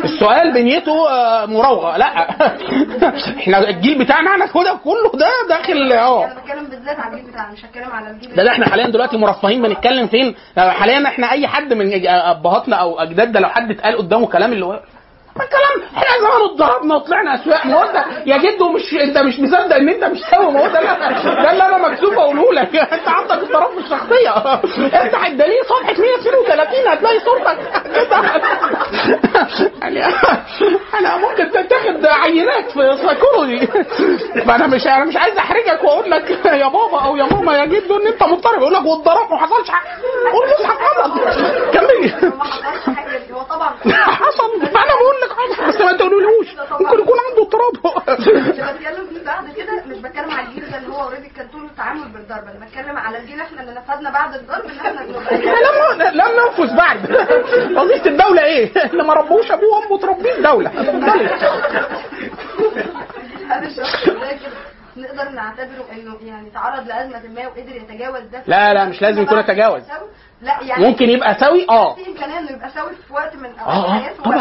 السؤال بنيته آه، مراوغة. لا. إحنا الجيل بتاعنا إحنا كده كله ده داخل آه. أنا بتكلم بالذات على الجيل بتاعنا مش هتكلم على الجيل ده, ده إحنا حاليا دلوقتي مرفهين بنتكلم فين؟ حاليا إحنا أي حد من أبهاتنا أو أجدادنا لو حد اتقال قدامه كلام اللي هو الكلام إحنا زمان اتضربنا وطلعنا أسواق ما هو انت يا جدو مش انت مش مصدق إن أنت مش سوي ما هو ده ده اللي أنا مكسوف أقوله لك. أنت عندك اضطراب في الشخصية. افتح الدليل صفحة 132 هتلاقي صورتك. يعني أنا ممكن تتاخد عينات في سايكولوجي. فانا مش أنا مش عايز أحرجك وأقول لك يا بابا أو يا ماما يا جدو إن أنت مضطرب يقول لك والضرب ما حصلش. حاجة قول بص حصل؟ كملي ما حصلش حاجة هو طبعا حصل أنا بقول لك حصل بس ما تقولولوش ممكن يكون عنده اضطراب اللي بتكلم فيه بعد كده مش بتكلم على الجيل ده اللي هو اوريدي كان طول أنا بتكلم على الجيل إحنا اللي نفذنا بعد الضرب إن إحنا لم لم ننفذ بعد. قضية الدولة إيه؟ اللي ما ربوش أبوه وأمه تربيه الدولة طيب. هذا الشخص نقدر نعتبره إنه يعني تعرض لأزمة ما وقدر يتجاوز ده. لا لا مش لازم يكون يتجاوز. لا يعني ممكن يبقى سوي؟ آه. في إمكانية إنه يبقى سوي في وقت آه آه.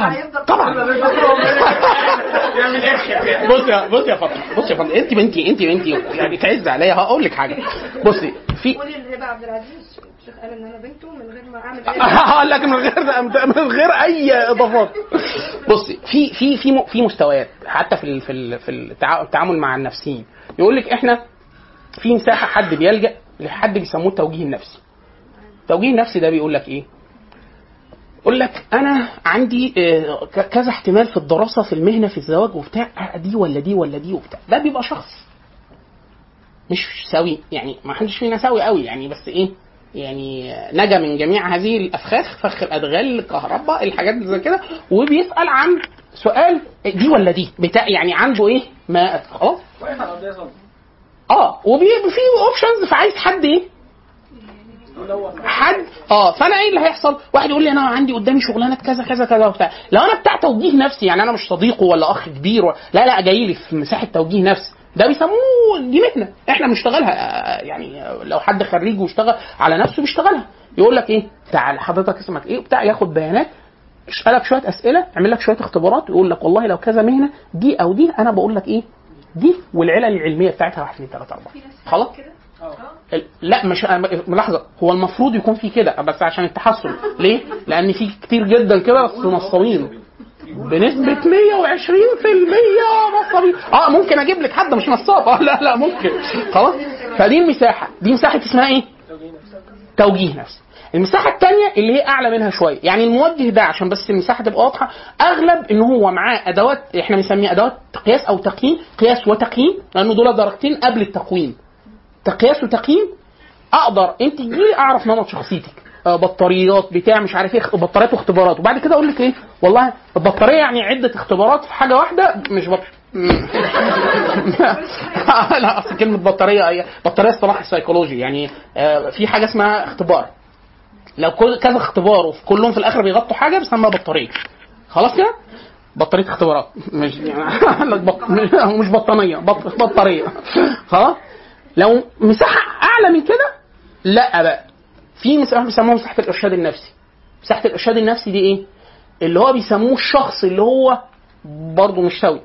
حياته طبعا طبعا. بص يا بص يا فاطمه بص يا فاطمه انت بنتي انت بنتي يعني تعز عليا. هقول لك حاجة. بصي في قولي لهبه عبد العزيز الشيخ قال إن أنا بنته من غير ما أعمل أي هقول لك من غير من غير أي إضافات. بصي في في في في مستويات حتى في في في التعا- التعامل مع النفسيين. يقول لك إحنا في مساحة حد بيلجأ لحد بيسموه التوجيه النفسي. التوجيه النفسي ده بيقول لك إيه؟ يقول لك أنا عندي آه، كذا احتمال في الدراسة في المهنة في الزواج وبتاع آه، دي ولا دي ولا دي وبتاع. ده بيبقى شخص. مش سوي يعني ما حدش فينا سوي قوي يعني بس إيه يعني نجا من جميع هذه الأفخاخ فخ الأدغال الكهرباء الحاجات اللي زي كده وبيسأل عن سؤال دي ولا دي؟ بتاع يعني عنده إيه ما خلاص؟ آه وفي options فعايز حد إيه حد؟ آه فأنا إيه اللي هيحصل؟ واحد يقول لي أنا عندي قدامي شغلانة كذا كذا كذا وبتاع، لو أنا بتاع توجيه نفسي يعني أنا مش صديقه ولا أخ كبير و... لا لا جاي لي في مساحة توجيه نفسي. ده بيسموه دي مهنه إحنا بنشتغلها يعني لو حد خريج واشتغل على نفسه بيشتغلها. يقول لك إيه؟ تعال حضرتك اسمك إيه؟ وبتاع ياخد بيانات يسالك شوية أسئلة يعمل لك شوية اختبارات ويقول لك والله لو كذا مهنة دي أو دي أنا بقول لك إيه؟ دي والعلل العلمية بتاعتها 1 2 3 4 خلاص؟ لا مش ملاحظة هو المفروض يكون في كده بس عشان التحسن. ليه؟ لأن في كتير جدا كده بس نصابين بنسبة 120% نصابين. آه ممكن أجيب لك حد مش نصاب. آه لا لا ممكن. خلاص؟ فدي المساحة. دي مساحة اسمها إيه؟ توجيه نفسي. المساحة الثانية اللي هي أعلى منها شوية، يعني الموجه ده عشان بس المساحة تبقى واضحة، أغلب إن هو معاه أدوات إحنا بنسميها أدوات قياس أو تقييم، قياس وتقييم، لأنه دول درجتين قبل التقويم. تقياس وتقييم أقدر أنت تجيلي أعرف نمط شخصيتك؟ آه، بطاريات بتاع مش عارف إيه بطاريات واختبارات. وبعد كده أقول لك إيه؟ والله البطارية يعني عدة اختبارات في حاجة واحدة مش بط... لا أصل كلمة بطارية هي بطارية اصطلاح سيكولوجي يعني آه، في حاجة اسمها اختبار. لو كذا اختبار وفي كلهم في الآخر بيغطوا حاجة بيسموها بطارية. خلاص كده؟ بطارية اختبارات. مش يعني. مش بطانية بط... بطارية. خلاص؟ لو مساحة أعلى من كده لا بقى في مساحه بيسموها مساحة الإرشاد النفسي. مساحة الإرشاد النفسي دي إيه؟ اللي هو بيسموه الشخص اللي هو برضه مش سوي.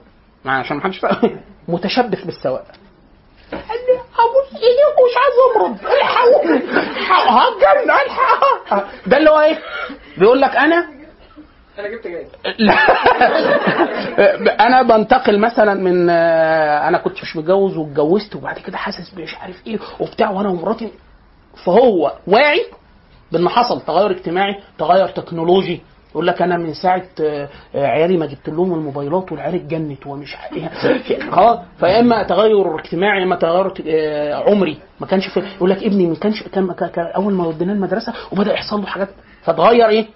عشان ما حدش متشبث بالسواء قال لي أبوس ايديك ومش عايز امرض الحقوني الحق- هتجنن الحق ده اللي هو إيه؟ بيقول لك أنا أنا جبت جاي. أنا بنتقل مثلا من آه، أنا كنت مش متجوز واتجوزت وبعد كده حاسس مش عارف إيه وبتاع وأنا ومراتي فهو واعي بإن حصل تغير اجتماعي تغير تكنولوجي. يقول لك أنا من ساعة آه، آه، عيالي ما جبت لهم الموبايلات والعيال اتجنت ومش. خلاص فيا إما تغير اجتماعي يا إما تغير آه، عمري. ما كانش في يقول لك ابني ما كانش كان كان- كان أول ما وديناه المدرسة وبدأ يحصل له حاجات فتغير إيه؟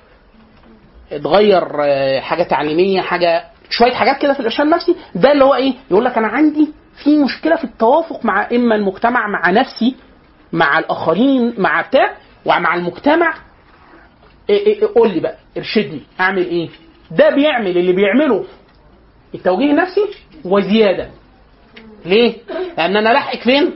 اتغير آه، حاجة تعليمية حاجة شوية حاجات كده في الإرشاد النفسي. ده اللي هو إيه؟ يقول لك أنا عندي في مشكلة في التوافق مع إما المجتمع مع نفسي مع الآخرين مع بتاع ومع المجتمع. إيه إيه إيه قول لي بقى ارشدني أعمل إيه؟ ده بيعمل اللي بيعمله التوجيه النفسي وزياده ليه؟ لأن أنا لاحق فين؟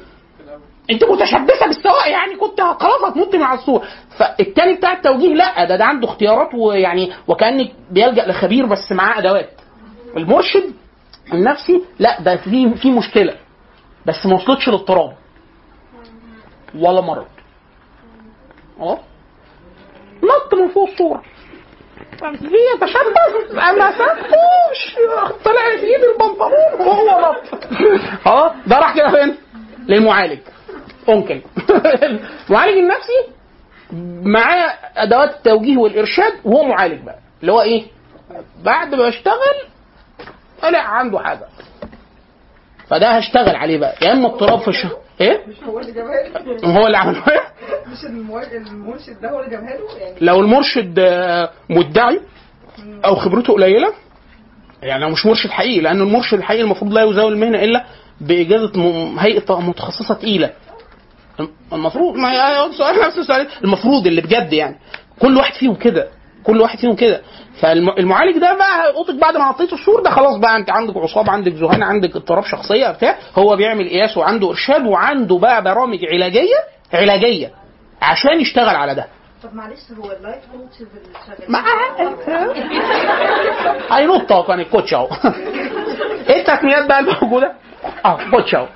انت متشبثه بالسواق يعني كنت خلاص هتنط مع السور. فالتاني بتاع التوجيه لا ده ده عنده اختيارات ويعني وكانك بيلجأ لخبير بس معاه أدوات. المرشد النفسي لا ده في في مشكلة بس ما وصلتش للاضطراب ولا مرض. آه نط من فوق الصورة ليه تشبث أنا سابوش طلع في ايد البنطلون وهو نط. آه ده راح كده فين؟ للمعالج انكل المعالج النفسي معاه أدوات التوجيه والإرشاد وهو معالج بقى. اللي هو إيه؟ بعد ما اشتغل طلع عنده حاجة. فده هشتغل عليه بقى. يا إما اضطراب في الشهر. إيه؟ مش هو اللي جابها له. هو اللي عمله. مش المرشد ده هو اللي جابها له؟ يعني لو المرشد مدعي أو خبرته قليلة يعني هو مش مرشد حقيقي لأن المرشد الحقيقي المفروض لا يزاول المهنة إلا بإجازة هيئة متخصصة تقيلة. المفروض ما هي سؤال نفس السؤال المفروض اللي بجد يعني. كل واحد فيهم كده كل واحد فيهم كده. فالمعالج ده بقى اوضتك بعد ما نطيت السور ده خلاص بقى أنت عندك عصاب عندك ذهان عندك اضطراب شخصية بتاع هو بيعمل قياس وعنده إرشاد وعنده بقى برامج علاجية علاجية عشان يشتغل على ده. طب معلش هو ال life coach اللي هينط أهو كان ال coach أهو. إيه التسميات بقى الموجودة؟ أه coach أهو.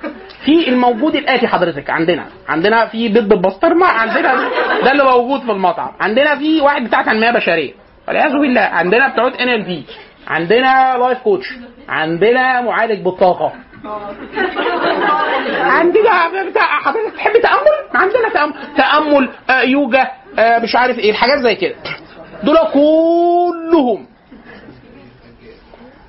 في الموجود الآتي حضرتك عندنا. عندنا في بيض بالبسطرمه عندنا ده اللي موجود في المطعم. عندنا في واحد بتاع تنمية بشرية. والعياذ بالله عندنا بتوع NLP. عندنا life coach. عندنا معالج بالطاقة. عندنا بتاع حضرتك تحب تأمل؟ عندنا تامل تأمل آه يوجا آه مش عارف إيه الحاجات زي كده. دول كلهم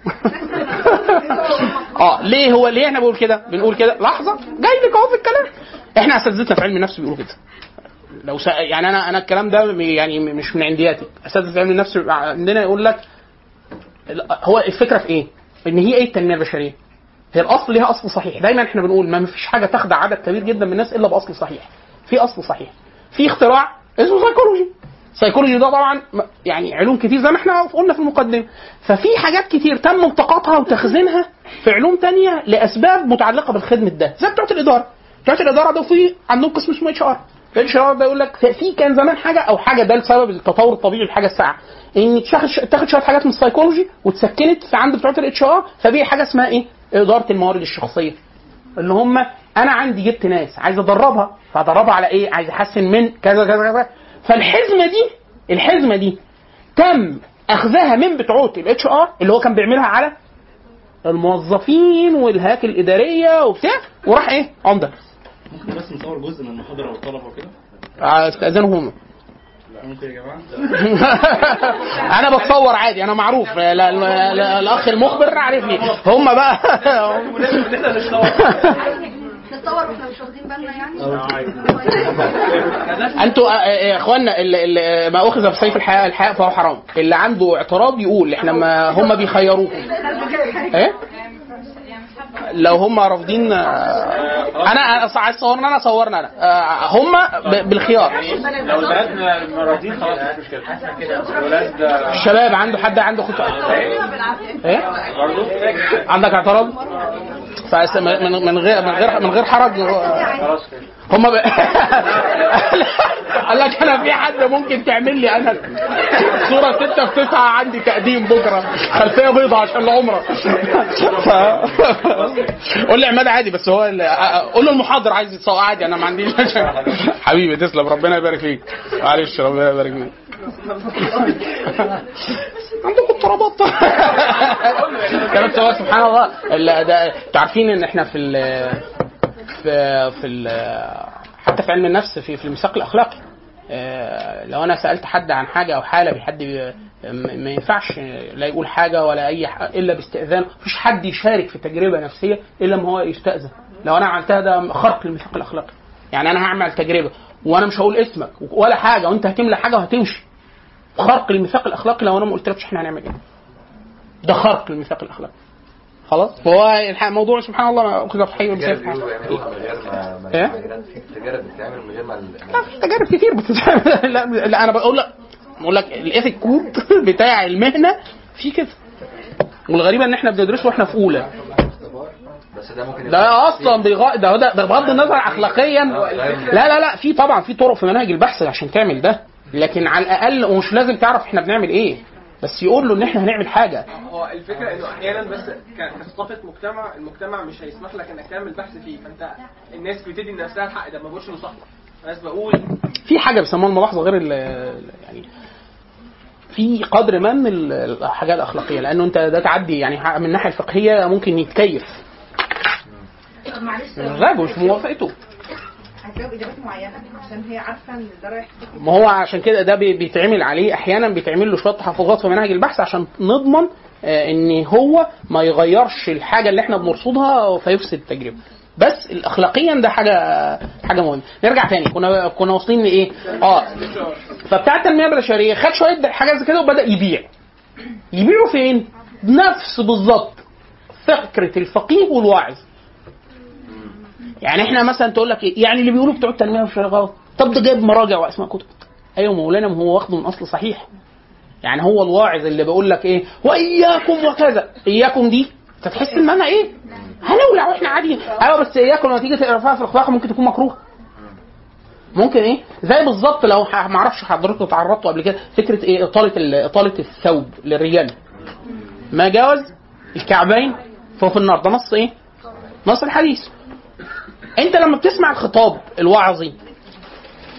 آه ليه هو ليه إحنا بنقول كده؟ بنقول كده. لحظة جاي لك اهو في الكلام. إحنا اساتذتنا في علم النفس بيقولوا كده. لو. يعني أنا أنا الكلام ده يعني مش من عندياتي اساتذه علم النفس عندنا يقول لك هو الفكرة في إيه؟ إن هي إيه التنمية البشرية؟ هي الأصل ليها أصل صحيح. دايما إحنا بنقول ما فيش حاجة تخدع عدد كبير جدا من الناس إلا بأصل صحيح. في أصل صحيح. في اختراع اسمه psychology ال psychology ده طبعا يعني علوم كتير زي ما إحنا قلنا في المقدمة. ففي حاجات كتير تم التقاطها وتخزينها في علوم تانية لأسباب متعلقة بالخدمة ده زي بتوع الإدارة. بتوع الإدارة ده في عندهم قسم اسمه اتش ار الاتش ار ده يقول لك في كان زمان حاجة أو حاجة ده لسبب التطور الطبيعي للحاجه الساعة. إن تاخد شوية حاجات من السيكولوجي واتسكنت في عند بتوع ال HR فبقي حاجة اسمها إيه؟ إدارة الموارد الشخصية. اللي هم أنا عندي جبت ناس عايز أدربها. فأدربها على إيه؟ عايز أحسن من كذا كذا كذا. فالحزمة دي الحزمة دي تم أخذها من بتوع الاتش آر اللي هو كان بيعملها على الموظفين والهياكل الإدارية وبتاع وراح إيه؟ عمده ممكن بس نصور جزء من المحاضرة والطلبة وكده؟ استاذنوا هم. ممكن يا جماعة. أنا بتصور عادي أنا معروف. لا لا لا الأخ المخبر عارفني. هم بقى. نتصور وإحنا مش واخدين بالنا يعني؟ أنتوا آه، آه، يا اخوانا اللي اللي ما أخذ بسيف الحياء الحياء فهو حرام. اللي عنده اعتراض يقول إحنا ما هم بيخيروكم إيه؟ لو هم رافضين آه، أنا عايز تصورنا أنا صورنا أنا. آه، هم بالخيار. لو البنات راضيين خلاص مش الولاد الشباب عنده حد عنده خط إيه؟ برضه عندك اعتراض؟ من غير من غير من غير حرج خلاص كده هم ب... قال لك أنا في حد ممكن تعمل لي أنا؟ صوره 6 في 9 عندي تقديم بكرة. خلفية بيضاء عشان العمرة. ف... قول لي عماد عادي بس هو. قول له المحاضر عايز يتصور عادي أنا ما عنديش حبيبي تسلم ربنا يبارك فيك. معلش ربنا يبارك فيك. عندكم اضطرابات. سبحان الله عارفين إن إحنا في في في حتى في علم النفس في في الميثاق الأخلاقي. آه، لو أنا سألت حد عن حاجة أو حالة بحد ما ينفعش لا يقول حاجة ولا أي ح- إلا باستئذان مفيش حد يشارك في تجربة نفسية إلا ما هو يستأذن. لو أنا عملتها ده خرق للميثاق الأخلاقي. يعني أنا هعمل تجربة وأنا مش هقول اسمك ولا حاجة وأنت هتملى حاجة وهتمشي. خرق للميثاق الأخلاقي لو أنا ما قلتلكش إحنا هنعمل إيه. ده خرق للميثاق الأخلاقي. خلاص؟ فهو الح- الموضوع سبحان الله ما اخذ في حي غير ما ما- إيه؟ في تجارب بتتعمل من غير ما في تجارب كتير بتتعمل. لا, لا أنا بقول لك بقول لك الإيثيك كود بتاع المهنة في كده. والغريبة إن إحنا بندرسه وإحنا في أولى. بس ده ممكن ده أصلا بيغ... ده ده ده بغض النظر اخلاقيا. لا لا لا في طبعا في طرق في مناهج البحث عشان تعمل ده. لكن على الأقل ومش لازم تعرف إحنا بنعمل إيه. بس يقول له إن إحنا هنعمل حاجة. هو الفكرة إنه أحيانا بس كثقافة مجتمع المجتمع مش هيسمح لك إنك تعمل بحث فيه. فأنت الناس بتدي لنفسها الحق ده ما بقولش إنه صح. الناس بقول في حاجة بيسموها الملاحظة غير ال يعني في قدر ما من ال- الحاجات الأخلاقية لأنه أنت ده تعدي يعني من الناحية الفقهية ممكن يتكيف. طب معلش غاب مش موافقته. هتجاوب إجابات معينة عشان هي عارفة إن ده رايح ما هو عشان كده ده بي- بيتعمل عليه أحيانا بيتعمل له شوية تحفظات في مناهج البحث عشان نضمن آه، إن هو ما يغيرش الحاجة اللي إحنا بنرصدها فيفسد التجربة. بس اخلاقيا ده حاجة حاجة مهمة. نرجع تاني. كنا كنا واصلين لإيه؟ آه. فبتاع التنميه البشرية خد شوية حاجات زي كده وبدأ يبيع. يبيعوا فين؟ نفس بالظبط فكرة الفقيه والواعظ. يعني إحنا مثلا تقول لك إيه؟ يعني اللي بيقولوا بتوع التنمية مش غلط طب ده جايب مراجع واسماء كتب. أيوه مولانا ما هو واخده من أصل صحيح. يعني هو الواعظ اللي بيقول لك إيه؟ وإياكم وكذا. إياكم دي انت تحس إن أنا إيه؟ هنولع وإحنا قاعدين. أيوه بس إياكم لما تيجي تقرا في الأخلاق ممكن تكون مكروه ممكن إيه؟ زي بالظبط لو ما أعرفش حضرتك تعرضتوا قبل كده فكرة إيه؟ إطالة ال- إطالة الثوب للرجال. ما جاوز؟ الكعبين فهو في النار. ده نص إيه؟ نص الحديث. انت لما بتسمع الخطاب الوعظي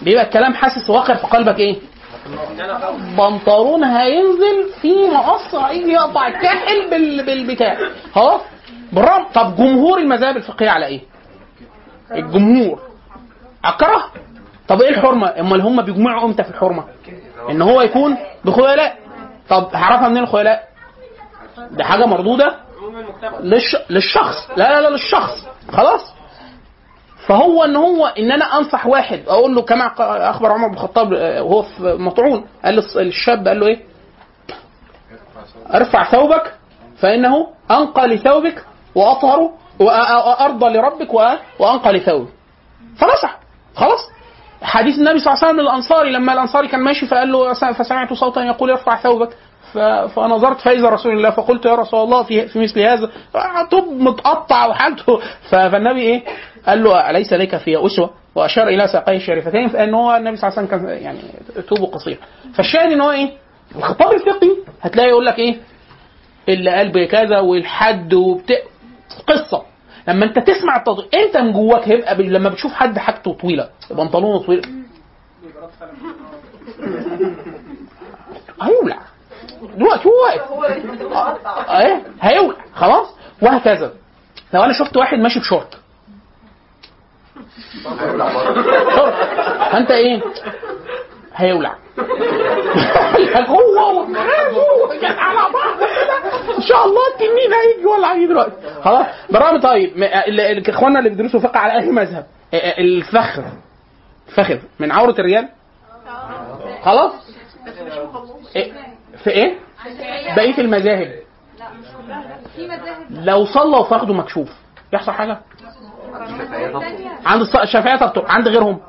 بيبقى الكلام حاسس واقع في قلبك إيه؟ بنطلون هينزل في مقص هيجي يقطع الكاحل بال... بالبتاع. خلاص؟ بالرغم طب جمهور المذاهب الفقهية على إيه؟ الجمهور. اكره طب إيه الحرمة؟ امال هم بيجمعوا إمتى في الحرمة؟ ان هو يكون بخيلاء؟ طب هعرفها منين الخيلاء؟ دي حاجة مردودة؟ للش... للشخص. لا لا لا للشخص. خلاص؟ فهو إن هو إن أنا أنصح واحد أقول له كما أخبر عمر بن الخطاب آه، وهو في مطعون قال للشاب قال له إيه؟ ارفع ثوبك فإنه أنقى لثوبك وأطهر وارضى لربك وأنقى لثوبك فنصح خلاص حديث النبي صلى الله عليه وسلم للأنصاري لما الأنصاري كان ماشي فقال له فسمعت صوتا يقول ارفع ثوبك فنظرت فإذا رسول الله فقلت يا رسول الله في مثل هذا طب متقطع وحالته فالنبي إيه؟ قال له أليس لك في أسوة؟ وأشار إلى ساقيه الشريفتين فإن هو النبي صلى الله عليه وسلم كان يعني توبه قصير. فالشاهد ان هو إيه؟ الخطاب الفقهي. هتلاقي يقول لك إيه؟ اللي قال بكذا والحد وبتاع قصة. لما أنت تسمع التطبيق أنت من جواك هيبقى ب- لما بتشوف حد حاجته طويلة. بنطلونه طويل. هيولع. دلوقتي هو واقف. إيه هيولع. خلاص؟ وهكذا. لو أنا شفت واحد ماشي بشورت. شورت فانت إيه؟ هيولع. هو هو. على بعض. ان شاء الله التنين هيجي ولا هيجي دلوقتي. خلاص؟ بالرغم طيب. اخواننا اللي بيدرسوا فقه على أي مذهب؟ ا- ا- الفخذ الفخذ من عورة الرجال خلاص؟ إيه؟ في إيه؟ بقية المذاهب. لو صلى وفخده مكشوف. يحصل حاجة؟ عند الشافعيه تبطل عند غيرهم.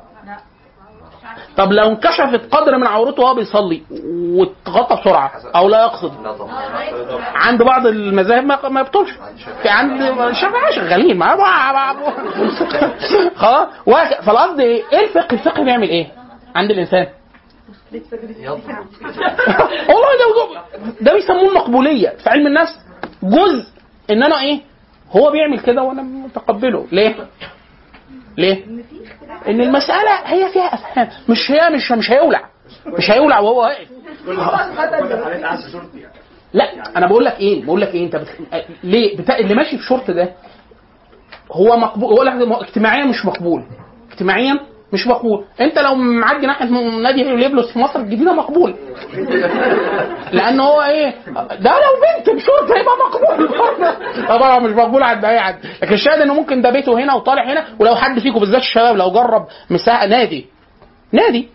طب لو انكشفت قدر من عورته وهو بيصلي واتغطى بسرعة أو لا يقصد. عند بعض المذاهب ما ما يبطلش في عند الشافعيه شغالين. ما خلاص. فالقصد إيه؟ إيه الفقه؟ الفقه بيعمل إيه؟ عند الإنسان. والله ده ده بيسموه المقبولية. في علم النفس جزء ان أنا إيه؟ هو بيعمل كده وأنا متقبله. ليه؟ ليه؟ إن المسألة هي فيها أفهام. مش هي مش مش هيولع. مش هيولع وهو واقف. لا أنا بقول لك إيه؟ بقول لك إيه؟ أنت بتخ... ليه؟ بتا... اللي ماشي في شورت ده هو مقبول. هو اجتماعيا مش مقبول. اجتماعيا مش مقبول. انت لو معدي ناحية نادي ليبلوس في مصر الجديده مقبول. لأن هو إيه؟ ده لو بنت بشورت هيبقى مقبول. طبعا مش مقبول عند اي حد لكن الشاهد إنه ممكن ده بيته هنا وطالع هنا ولو حد فيكم بالذات الشباب لو جرب مساحة نادي نادي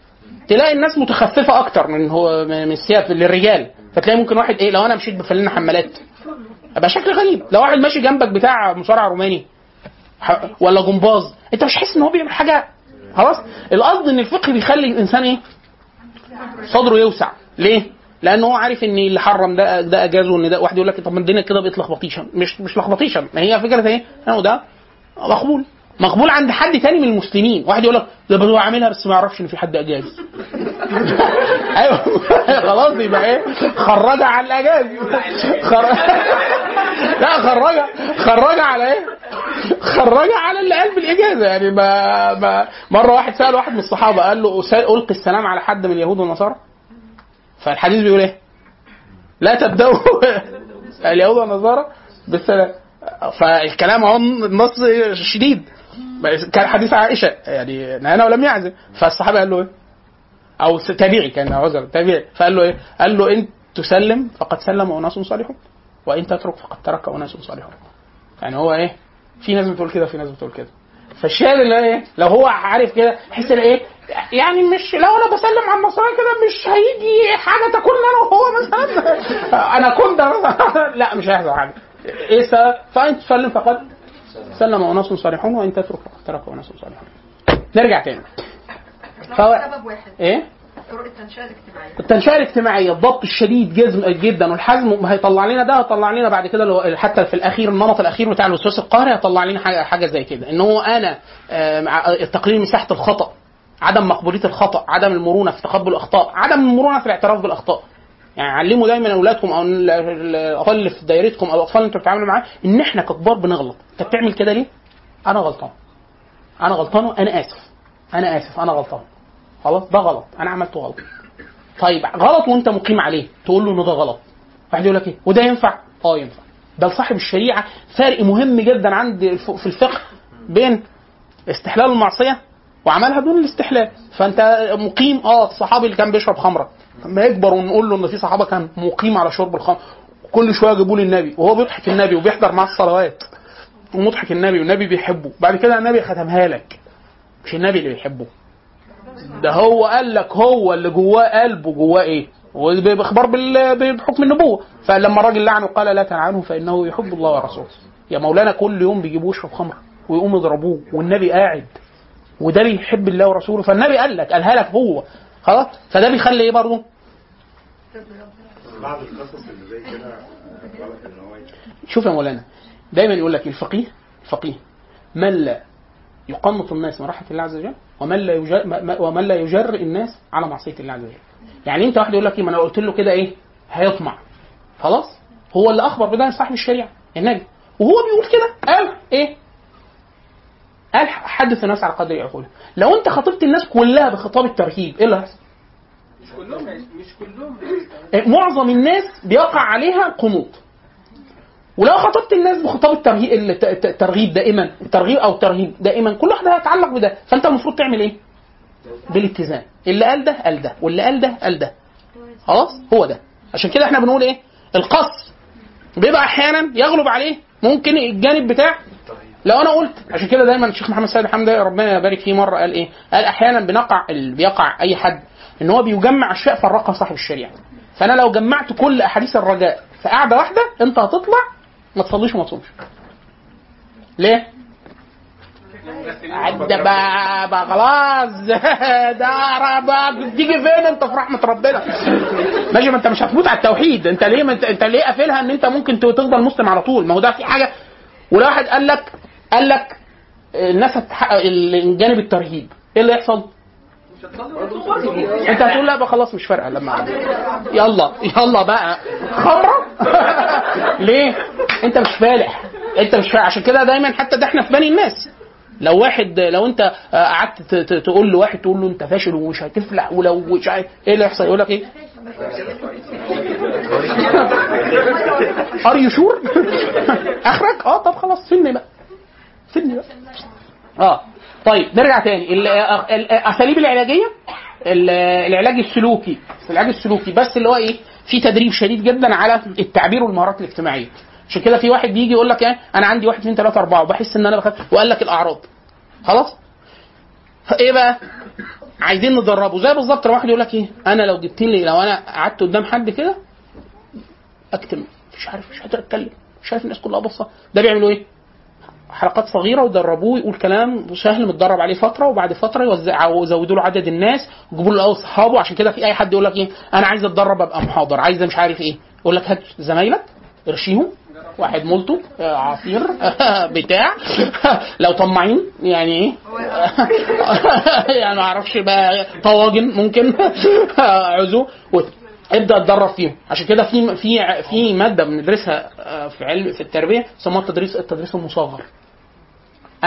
تلاقي الناس متخففة أكتر من هو من الثياب للرجال. فتلاقي ممكن واحد إيه لو أنا مشيت بفلنا حمالات. ابقى شكل غريب. لو واحد ماشي جنبك بتاع مصارع روماني ولا جمباز أنت مش حاسس إن هو بيعمل حاجة خلاص؟ القصد إن الفقه بيخلي الإنسان إيه؟ صدره يوسع. ليه؟ لأن هو عارف إن اللي حرم ده ده اجاز وإن ده واحد يقول لك طب ما الدنيا كده بقت لخبطيشن مش مش لخبطيشن ما هي فكرة إيه؟ انه ده مقبول. مقبول عند حد تاني من المسلمين. واحد يقول لك ده هو عاملها بس ما يعرفش إن في حد اجاز أيوه. خلاص يبقى إيه؟ خرجها على الاجاز خر... لا خرجها خرجها على إيه؟ خرجها على اللي قال بالاجازه يعني ما, ما مرة واحد سأل واحد من الصحابة قال له "أسا- ألقي السلام على حد من اليهود والنصارى؟ فالحديث بيقول إيه؟ لا تبدأوا. اليهود والنصارى بالسلام. فالكلام اهو النص شديد. كان حديث عائشة يعني نهانا ولم يعزم فالصحابة قال له إيه؟ أو تابعي كان عذر تابعي. فقال له إيه؟ قال له إن تسلم فقد سلم اناس صالحون. وإن تترك فقد ترك أناس صالحون. يعني هو إيه؟ في ناس بتقول كده وفي ناس بتقول كده. فالشاهد اللي إيه؟ لو هو عارف كده إن إيه؟ يعني مش لو أنا بسلم على النصارى كده مش هيجي حاجة تكون أنا وهو مثلا. أنا كنت لا مش هيحصل حاجة. إيه السبب؟ فإن تسلم فقد سلم أناس صالحون وإن تترك فقد ترك أناس صالحون. نرجع تاني. فهو سبب واحد. إيه؟ التنشئة الاجتماعية. التنشئة الاجتماعية الضبط الشديد جزم جدا. والحزم هيطلع لنا ده هيطلع لنا بعد كده حتى في الأخير النمط الأخير بتاع الوسواس القهري هيطلع لنا حاجة زي كده. إن هو أنا تقليل مساحة الخطأ عدم مقبولية الخطأ عدم المرونة في تقبل الأخطاء عدم المرونة في الاعتراف بالأخطاء. يعني علموا دايما أولادكم أو ال- ال- الأطفال اللي في دايرتكم أو الأطفال اللي أنتوا بتتعاملوا معاه إن إحنا ككبار بنغلط. أنت بتعمل كده ليه؟ أنا غلطان. أنا غلطان وأنا آسف. أنا آسف. أنا غلطان. خلاص؟ ده غلط. أنا عملته غلط. طيب غلط وأنت مقيم عليه. تقول له ان ده غلط. واحد يقول لك إيه؟ وده ينفع؟ آه ينفع. ده لصاحب الشريعة فرق مهم جدا عند في الفقه بين استحلال المعصية وعملها دون الاستحلال. فأنت مقيم آه الصحابي اللي كان بيشرب خمرة. لما يكبر ونقول له إن في صحابة كان مقيم على شرب الخمر كل شوية يجيبوا لي النبي وهو بيضحك النبي وبيحضر معاه الصلوات. ومضحك النبي والنبي بيحبه. بعد كده النبي ختمها لك. مش النبي اللي بيحبه. ده هو قال لك هو اللي جواه قلبه جواه إيه؟ وباخبار بحكم النبوة. فلما الراجل لعنه قال لا تلعنه فإنه يحب الله ورسوله. يا مولانا كل يوم بيجيبوه يشرب خمر ويقوموا يضربوه والنبي قاعد. وده بيحب الله ورسوله. فالنبي قال لك قالها لك هو. خلاص؟ فده بيخلي إيه برضه؟ بعض القصص اللي زي كده غلط إن هو ي- شوف يا مولانا دايما يقول لك الفقيه الفقيه من لا يقنط الناس من رحمة الله عز وجل؟ ومن لا يجر ومن لا يجرئ الناس على معصية الله عز وجل. يعني أنت واحد يقول لك إيه ما أنا قلت له كده إيه هيطمع. خلاص؟ هو اللي أخبر بده صاحب الشريعة النبي. وهو بيقول كده. قال إيه؟ قال حدث الناس على قدر عقولهم لو أنت خاطبت الناس كلها بخطاب الترهيب إيه اللي هيحصل؟ مش كلهم مش كلهم. معظم الناس بيقع عليها قنوط. ولو خاطبت الناس بخطاب الترهيب الت- الت- الترغيب دائما الترغيب أو الترهيب دائما كل واحد هيتعلق بده فأنت المفروض تعمل إيه؟ بالاتزان اللي قال ده قال ده واللي قال ده قال ده خلاص هو ده عشان كده إحنا بنقول إيه؟ القص بيبقى أحيانا يغلب عليه ممكن الجانب بتاع لو أنا قلت عشان كده دايما الشيخ محمد سيد حمدي ربنا يبارك فيه مرة قال إيه؟ قال أحيانا بنقع ال- بيقع أي حد إن هو بيجمع أشياء فرقها صاحب الشريعة. فأنا لو جمعت كل أحاديث الرجاء في قاعدة واحدة أنت هتطلع ما تصليش وما تصومش. ليه؟ بقى, بقى خلاص. ده تيجي فين انت؟ في رحمة ربنا. ماشي ما انت مش هتموت على التوحيد. انت ليه انت, انت ليه قافلها ان انت ممكن تفضل مسلم على طول؟ ما هو ده في حاجة. ولو واحد قال لك قال لك الناس الجانب الترهيب. إيه اللي يحصل؟ انت هتقول لا بقى خلاص مش فارقة لما. يلا يلا بقى. خمره ليه؟ انت مش فالح. انت مش فالح. عشان كده دايما حتى ده إحنا في بني الناس. لو واحد لو انت قعدت تقول لواحد تقول له انت فاشل ومش هتفلح ولو مش عارف إيه اللي يحصل يقول لك إيه؟ are you sure؟ آخرك؟ آه طب خلاص سيبني بقى. سيبني بقى. آه. طيب نرجع تاني. ال- ال- الأساليب العلاجية؟ ال- العلاج السلوكي. العلاج السلوكي بس اللي هو إيه؟ في تدريب شديد جدا على التعبير والمهارات الاجتماعية. عشان كده في واحد بيجي يقول لك إيه؟ أنا عندي واحد اثنين ثلاثة أربعة وبحس إن أنا بخاف. وقال لك الأعراض. خلاص؟ إيه بقى؟ عايزين ندربه زي بالظبط لو واحد يقول لك إيه؟ أنا لو جبت لي لو أنا قعدت قدام حد كده أكتم. مش عارف مش قادر أتكلم. مش عارف الناس كلها باصة. ده بيعملوا إيه؟ حلقات صغيرة ويدربوه يقول كلام سهل متدرب عليه فترة وبعد فترة يوزع يزودوا له عدد الناس ويجيبوا له اصحابه عشان كده في أي حد يقول لك إيه أنا عايز أتدرب أبقى محاضر عايز مش عارف إيه. يقول لك هات زمايلك ارشيهم واحد مولتو آه، عصير بتاع. لو طماعين يعني إيه؟ يعني ما أعرفش بقى طواجن ممكن. عزو. ابدأ اتدرب فيهم. عشان كده في في في مادة بندرسها آه، في علم في التربية اسمها التدريس التدريس المصغر.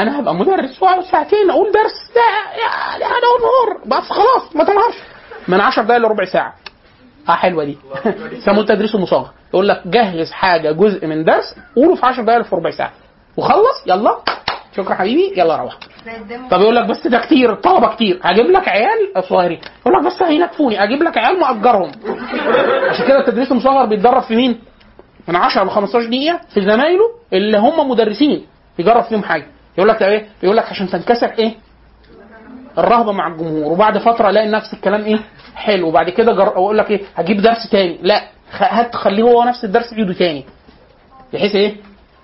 أنا هبقى مدرس وأقعد ساعتين أقول درس. ده يعني أنا نور بس خلاص ما تنهارش من 10 دقايق لربع ساعة. آه حلوة دي. يسموه التدريس المصغر. يقول لك جهز حاجة جزء من درس قوله في 10 دقايق في ربع ساعة. وخلص يلا. شكرا حبيبي. يلا روح. طب يقول لك بس ده كتير الطلبه كتير. هجيب لك عيال صغيرين يقول لك بس هينكفوني أجيب لك عيال مأجرهم. عشان كده التدريس المصغر بيتدرب في مين؟ من 10 ل 15 دقيقة في زمايله اللي هم مدرسين. يجرب فيهم حاجة. يقول لك إيه؟ يقول لك عشان تنكسر إيه؟ الرهبة مع الجمهور وبعد فترة ألاقي نفس الكلام إيه؟ حلو وبعد كده جر... أقول لك إيه؟ هجيب درس تاني لا هات خليه هو نفس الدرس يعيده تاني بحيث إيه؟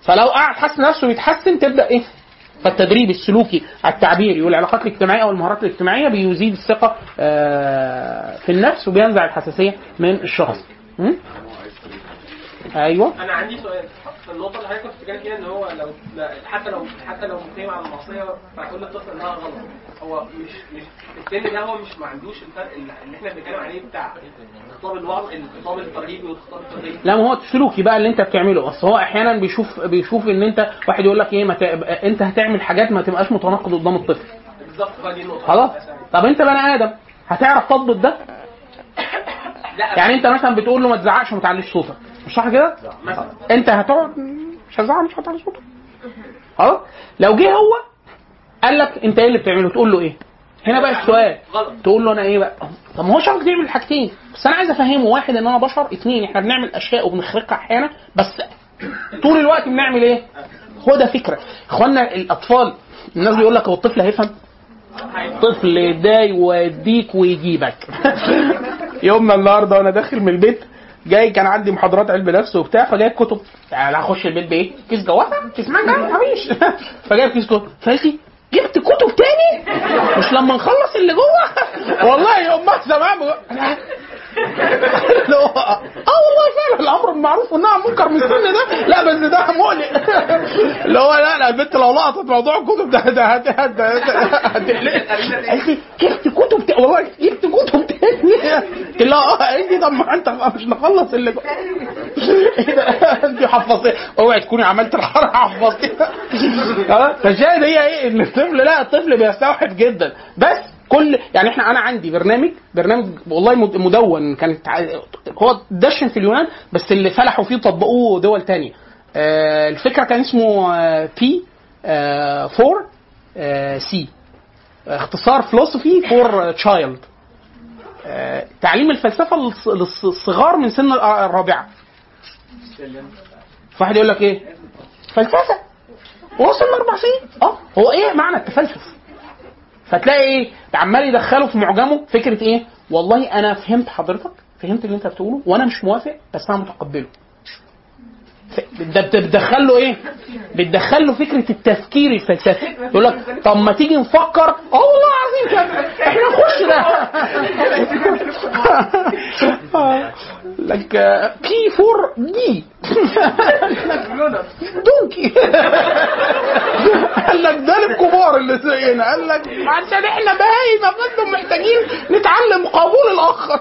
فلو قعد حس نفسه بيتحسن تبدأ إيه؟ فالتدريب السلوكي التعبيري والعلاقات الاجتماعية والمهارات الاجتماعية بيزيد الثقة آه، في النفس وبينزع الحساسية من الشخص. أيوه أنا عندي سؤال في النقطه اللي حضرتك كنت بتتكلم فيها إن هو لو حتى لو حتى لو مقيم على المعصية فهتقول للطفل إنها غلط. هو مش مش السن ده هو مش ما عندوش الفرق اللي إحنا بنتكلم عليه بتاع خطاب الوعظ الخطاب الترهيبي والخطاب الترهيبي لا ما هو السلوكي بقى اللي أنت بتعمله. بس هو أحيانا بيشوف بيشوف إن أنت واحد يقول لك إيه ما ت... أنت هتعمل حاجات ما تبقاش متناقض قدام الطفل. بالظبط هو دي النقطة. خلاص؟ طب أنت بني آدم هتعرف تضبط ده؟ لا. يعني أنت مثلا بتقول له ما تزعقش وما تعليش صوتك. مش صح كده؟ انت هتقعد مش هزعق مش هتعلي صوتك خلاص؟ لو جه هو قال لك انت إيه اللي بتعمله؟ تقول له إيه؟ هنا بقى السؤال. تقول له أنا إيه بقى؟ طب ما هو شرط يعمل الحاجتين بس أنا عايز افهمه. واحد ان أنا بشر اثنين إحنا بنعمل اشياء وبنخرقها أحيانا بس طول الوقت بنعمل إيه؟ هو ده فكرة. اخوانا الاطفال الناس بيقول لك هو الطفل هيفهم؟ طفل ده يوديك ويجيبك. يومنا النهارده وأنا داخل من البيت جاي كان عندي محاضرات علم نفس وبتاع فجايب كتب. يعني هخش البيت بإيه؟ كيس جوافة؟ كيس مانجا؟ مفيش. فجايب كيس كتب. فقالت لي جبت كتب تاني؟ مش لما نخلص اللي جوه؟ والله يا أمك زمان آه والله فعلا الأمر بالمعروف والنهي عن المنكر من السن ده. لا بس ده مقلق. اللي هو لا لا البنت لو لقطت موضوع الكتب ده ده هت- هت- هت- هتقلق جبت كتب جبت كتب تاني؟ لها آه قالت لي طب ما أنت مش نخلص اللي إيه ده؟ انت حفظتي. أوعي تكوني عملت الحركة حفظتيها. فالشاهد هي إيه؟ إن الطفل لا الطفل بيستوحب جدا. بس كل يعني إحنا أنا عندي برنامج برنامج والله مد- مدون كانت هو دشن في اليونان بس اللي فلحوا فيه طبقوه دول تانية. آه، الفكرة كان اسمه P 4 C اختصار philosophy for child تعليم الفلسفة للص- للصغار من سن الرابعة. فواحد يقول لك إيه؟ فلسفة. وصل لاربع سنين. آه هو إيه معنى التفلسف؟ فتلاقي إيه؟ عمال يدخله في معجمه. فكرة إيه؟ والله أنا فهمت حضرتك فهمت اللي أنت بتقوله وأنا مش موافق بس أنا متقبله. ده بت- بتدخل له إيه؟ بتدخل له فكرة التفكير الفلسفي. يقول لك طب ما تيجي نفكر. آه والله العظيم إحنا نخش ده. لك بي فور دي دونكي قال لك ده الكبار اللي زينا. قال لك عشان إحنا بهايم فانتم محتاجين نتعلم قبول الآخر.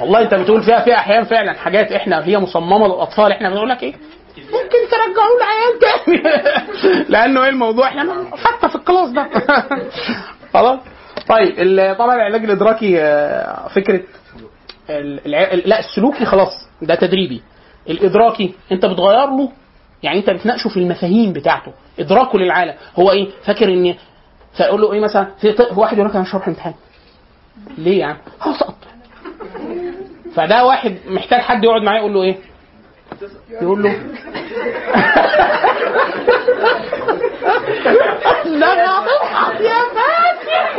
والله انت بتقول فيها فيها أحيان فعلا. حاجات إحنا هي مصممة للأطفال. إحنا بنقول لك إيه؟ ممكن ترجعوا العيال تاني. لأنه إيه الموضوع؟ إحنا حتى في الكلاس ده. خلاص؟ طيب طبعا العلاج الإدراكي آه، فكرة لا السلوكي خلاص ده تدريبي. الإدراكي أنت بتغير له يعني أنت بتناقشه في المفاهيم بتاعته. إدراكه للعالم. هو إيه؟ فاكر إن فاقول له إيه مثلا؟ في واحد يقول لك أنا مش هروح ليه يعني هسقط فده واحد محتاج حد يقعد معاه يقول له إيه؟ يقول له. لا هتضحك يا فاتح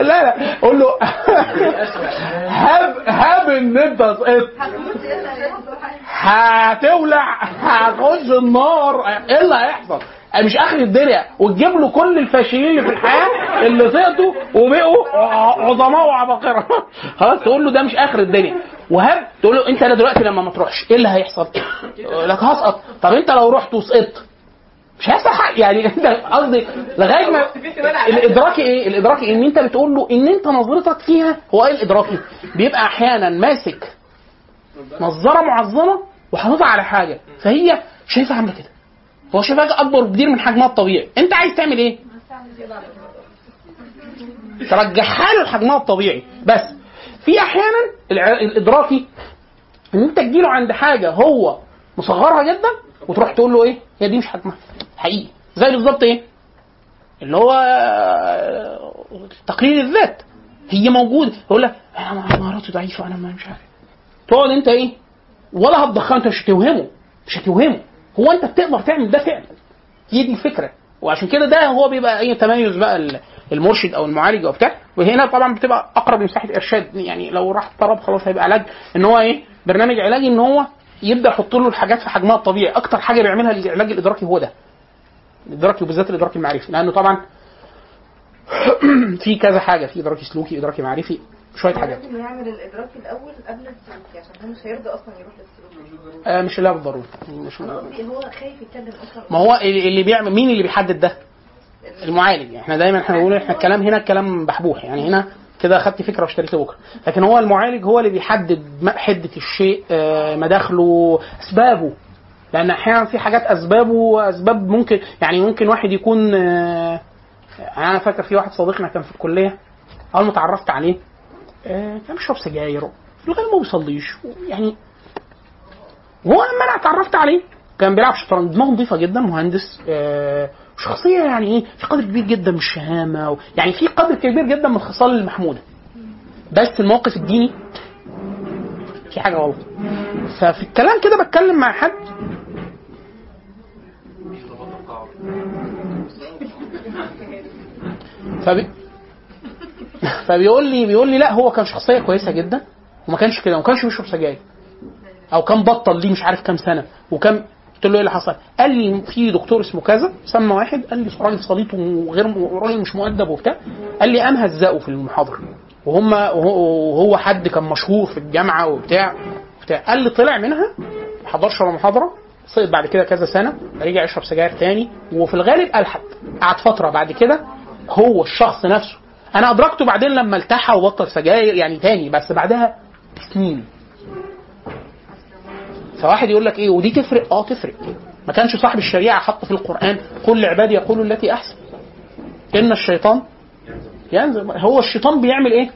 لا لا قول له. هب هب ان انت سقطت هتولع هتخش النار. إيه اللي هيحصل؟ مش آخر الدنيا. وتجيب له كل الفاشلين اللي في الحياة اللي سقطوا وبقوا عظماء وعباقرة. خلاص تقول له ده مش آخر الدنيا. وهب تقول له أنت دلوقتي لما ما تروحش إيه اللي هيحصل؟ لك هسقط. طب أنت لو رحت وسقطت مش هيحصل حاجة. يعني أنت قصدي لغاية ما الادراكي إيه؟ الادراكي إن أنت بتقول له إن أنت نظرتك فيها هو إيه؟ الادراكي؟ بيبقى أحيانا ماسك نظارة معظمة وحاططها على حاجة فهي شايفها عاملة كده. هو شايفها أكبر بكتير من حجمها الطبيعي. أنت عايز تعمل إيه؟ ترجعها له لحجمها الطبيعي. بس في أحيانا الإدراكي إن أنت تجيله عند حاجة هو مصغرها جدا وتروح تقول له إيه؟ هي دي مش حجمها. حقيقي. زي بالظبط إيه؟ اللي هو تقليل الذات. هي موجودة. يقول لك أنا مهاراتي ضعيفه أنا مش عارف. تقعد أنت إيه؟ ولا هتضخمه أنت مش هتوهمه. مش هتوهمه. هو انت بتقدر تعمل ده فعلا. هي دي الفكرة. وعشان كده ده هو بيبقى إيه تميز بقى ال- المرشد أو المعالج أو بتاع. وهنا طبعا بتبقى أقرب لمساحه إرشاد. يعني لو راح اضطرب خلاص هيبقى علاج. إن هو إيه؟ برنامج علاجي إن هو يبدأ يحط له الحاجات في حجمها الطبيعي. أكتر حاجة بيعملها العلاج الإدراكي هو ده. الإدراكي وبالذات الإدراكي المعرفي. لأنه طبعا في كذا حاجة. في إدراكي سلوكي إدراكي معرفي. شوية حاجات. لازم يعمل الادراكي الأول قبل السلوكي عشان هو مش هيرضى أصلا يروح للسلوكي. آه مش لا بالضروره مش هو خايف يتكلم أصلا. ما هو اللي بيعمل مين اللي بيحدد ده؟ المعالج. إحنا دايما إحنا بنقول إحنا الكلام هنا الكلام بحبوح يعني هنا كده أخدت فكرة واشتريت بكرة. لكن هو المعالج هو اللي بيحدد حدة الشيء آه، مداخله أسبابه. لأن أحيانا في حاجات أسبابه أسباب ممكن يعني ممكن واحد يكون آه، أنا فاكر في واحد صديقنا كان في الكلية اول ما اتعرفت عليه. آه، كان بيشرب سجاير. في الغالب ما بيصليش. يعني وهو لما أنا اتعرفت عليه كان بيلعب شطرنج. دماغه نظيفة جدا مهندس. آه، شخصية يعني إيه في قدر كبير جدا من الشهامة و... يعني في قدر كبير جدا من الخصال المحمودة. بس الموقف الديني في حاجة غلط. ففي الكلام كده بتكلم مع حد. فبي... فبيقول لي بيقول لي لا هو كان شخصية كويسة جدا وما كانش كده وما كانش بيشرب سجاير. أو كان بطل ليه مش عارف كام سنة وكان قلت له إيه اللي حصل؟ قال لي في دكتور اسمه كذا سمى واحد قال لي راجل صليط وغير راجل مش مؤدب وبتاع. قال لي أنا هزقه في المحاضرة. وهم وهو حد كان مشهور في الجامعة وبتاع بتاع قال لي طلع منها ما حضرش ولا محاضرة سقط بعد كده كذا سنة رجع يشرب سجاير تاني وفي الغالب الحد قعد فترة بعد كده هو الشخص نفسه أنا أدركته بعدين لما التحى وبطل سجاير يعني تاني بس بعدها سنين فواحد يقول لك إيه ودي تفرق؟ آه تفرق. ما كانش صاحب الشريعة حط في القرآن قل لعبادي يقولوا التي أحسن. إن الشيطان ينزل. هو الشيطان بيعمل إيه؟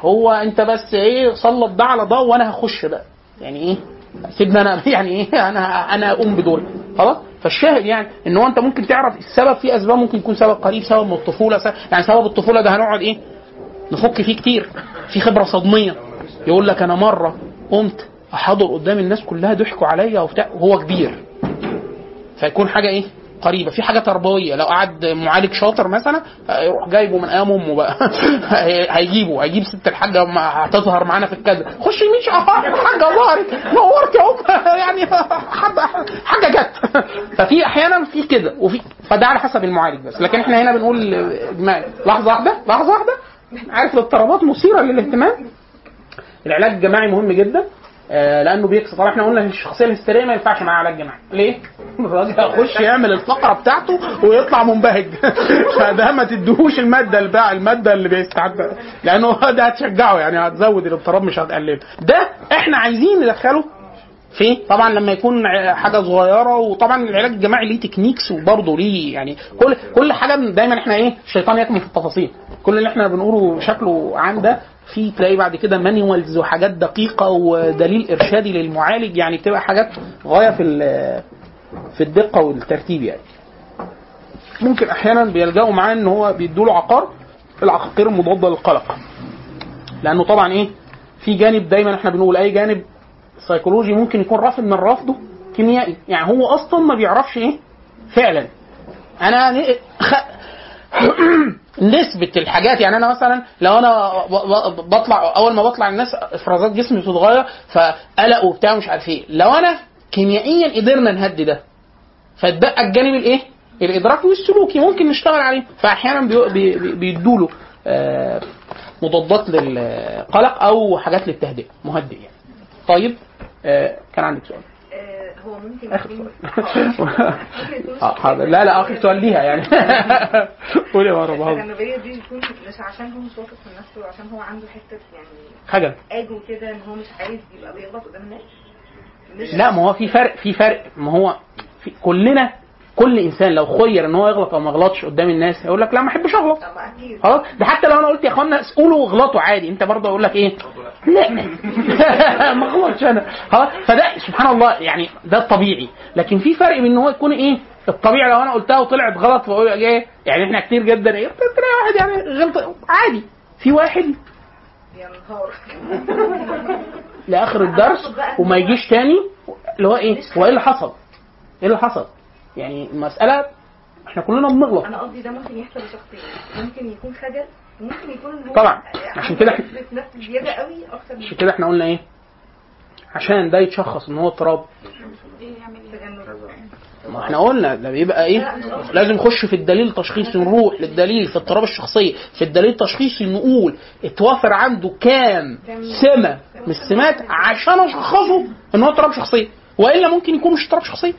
هو أنت بس إيه سلط ده على ده وأنا هخش بقى. يعني إيه؟ سيبني أنا يعني إيه؟ أنا أنا أقوم بدور خلاص؟ فالشاهد يعني إن هو أنت ممكن تعرف السبب في أسباب ممكن يكون سبب قريب سبب من الطفولة سبب يعني سبب الطفولة ده هنقعد إيه؟ نفك فيه كتير في خبرة صدمية. يقول لك أنا مرة قمت احضر قدام الناس كلها ضحكوا عليا وبتاع وهو كبير. فيكون حاجة إيه؟ قريبة. في حاجة تربويه لو قعد معالج شاطر مثلا يروح جايبه من أيام أمه بقى. هي- هيجيبه. هيجيب ست الحاجة هتظهر معانا في الكذا. خش يمين الحاجة ظهرت. نورت ام يعني حاجة جت. ففي أحيانا في كده. وفي فده على حسب المعالج بس. لكن إحنا هنا بنقول اجمالي لحظة واحدة. لحظة واحدة. عارف الاضطرابات مثيرة للاهتمام؟ العلاج الجماعي مهم جدا. آه، لأنه بيكسر طبعا إحنا قلنا الشخصية الهستيرية ما ينفعش معاها علاج جماعي ليه؟ الراجل هيخش يعمل الفقرة بتاعته ويطلع منبهج. فده ما تديهوش المادة بقى المادة اللي بيستعد. لأنه ده هتشجعه يعني هتزود الاضطراب مش هتقلله ده إحنا عايزين ندخله في طبعا لما يكون حاجة صغيرة وطبعا العلاج الجماعي ليه techniques وبرضه ليه يعني كل كل حاجة دايما إحنا إيه الشيطان يكمن في التفاصيل. كل اللي إحنا بنقوله شكله عام ده في تلاقي بعد كده manuals وحاجات دقيقة ودليل إرشادي للمعالج يعني بتبقى حاجات غاية في في الدقة والترتيب يعني. ممكن أحيانا بيلجأوا معاه إن هو بيدوا له عقار العقاقير المضاده للقلق. لأنه طبعا إيه في جانب دايما إحنا بنقول أي جانب سيكولوجي ممكن يكون رافض من رفضه كيميائي. يعني هو أصلا ما بيعرفش إيه؟ فعلا. أنا خ... نسبة الحاجات يعني أنا مثلا لو ب- بطلع أول ما بطلع الناس إفرازات جسمي بتتغير فقلق وبتاع مش عارف إيه. لو أنا كيميائيا قدرنا نهدي ده فاتبقى الجانب الإيه؟ الإدراكي والسلوكي ممكن نشتغل عليه. بي- بيدوا له آه، مضادات للقلق أو حاجات للتهدئة مهدئ يعني. طيب آه، كان عندك سؤال. آه، هو ممكن آخر يكون سؤال. آه، لا لا آخر سؤال ليها يعني. قولي يا مره بهزر التجنبية دي بتكون مش عشان هو مش واثق من نفسه وعشان هو عنده حتة يعني حاجة. اجو كده إن هو مش عايز يبقى بيغلط قدام الناس. لا ما هو في فرق في فرق. ما هو في كلنا كل إنسان لو خير إن هو يغلط أو ما يغلطش قدام الناس هيقول لك لا ما أحبش أغلط. خلاص؟ ده حتى لو أنا قلت يا إخوانا قولوا واغلطوا عادي أنت برضه أقول لك إيه؟ لا ما اغلطش أنا. خلاص؟ فده سبحان الله يعني ده الطبيعي. لكن في فرق بين إن هو يكون إيه؟ الطبيعي لو أنا قلتها وطلعت غلط فاقول إيه؟ يعني إحنا كتير جدا إيه؟ تلاقي واحد يعني غلط. عادي. في واحد. لآخر الدرس وما يجيش تاني اللي هو إيه؟ هو إيه اللي حصل؟ إيه اللي حصل؟ يعني المساله إحنا كلنا بنغلط. أنا قصدي ده ممكن يحصل لشخصين ممكن يكون خجل وممكن يكون هو طبعا. عشان كده إحنا- بيثبت نفسه زياده قوي أكتر من عشان كده إحنا قلنا إيه؟ عشان ده يتشخص إن هو اضطراب. ما إحنا قلنا ده بيبقى إيه؟ لازم نخش في الدليل التشخيصي نروح للدليل في اضطراب الشخصية في الدليل التشخيصي نقول اتوافر عنده كام سمة من السمات عشان أشخصه إن هو اضطراب شخصية. وإلا ممكن يكون مش اضطراب شخصية.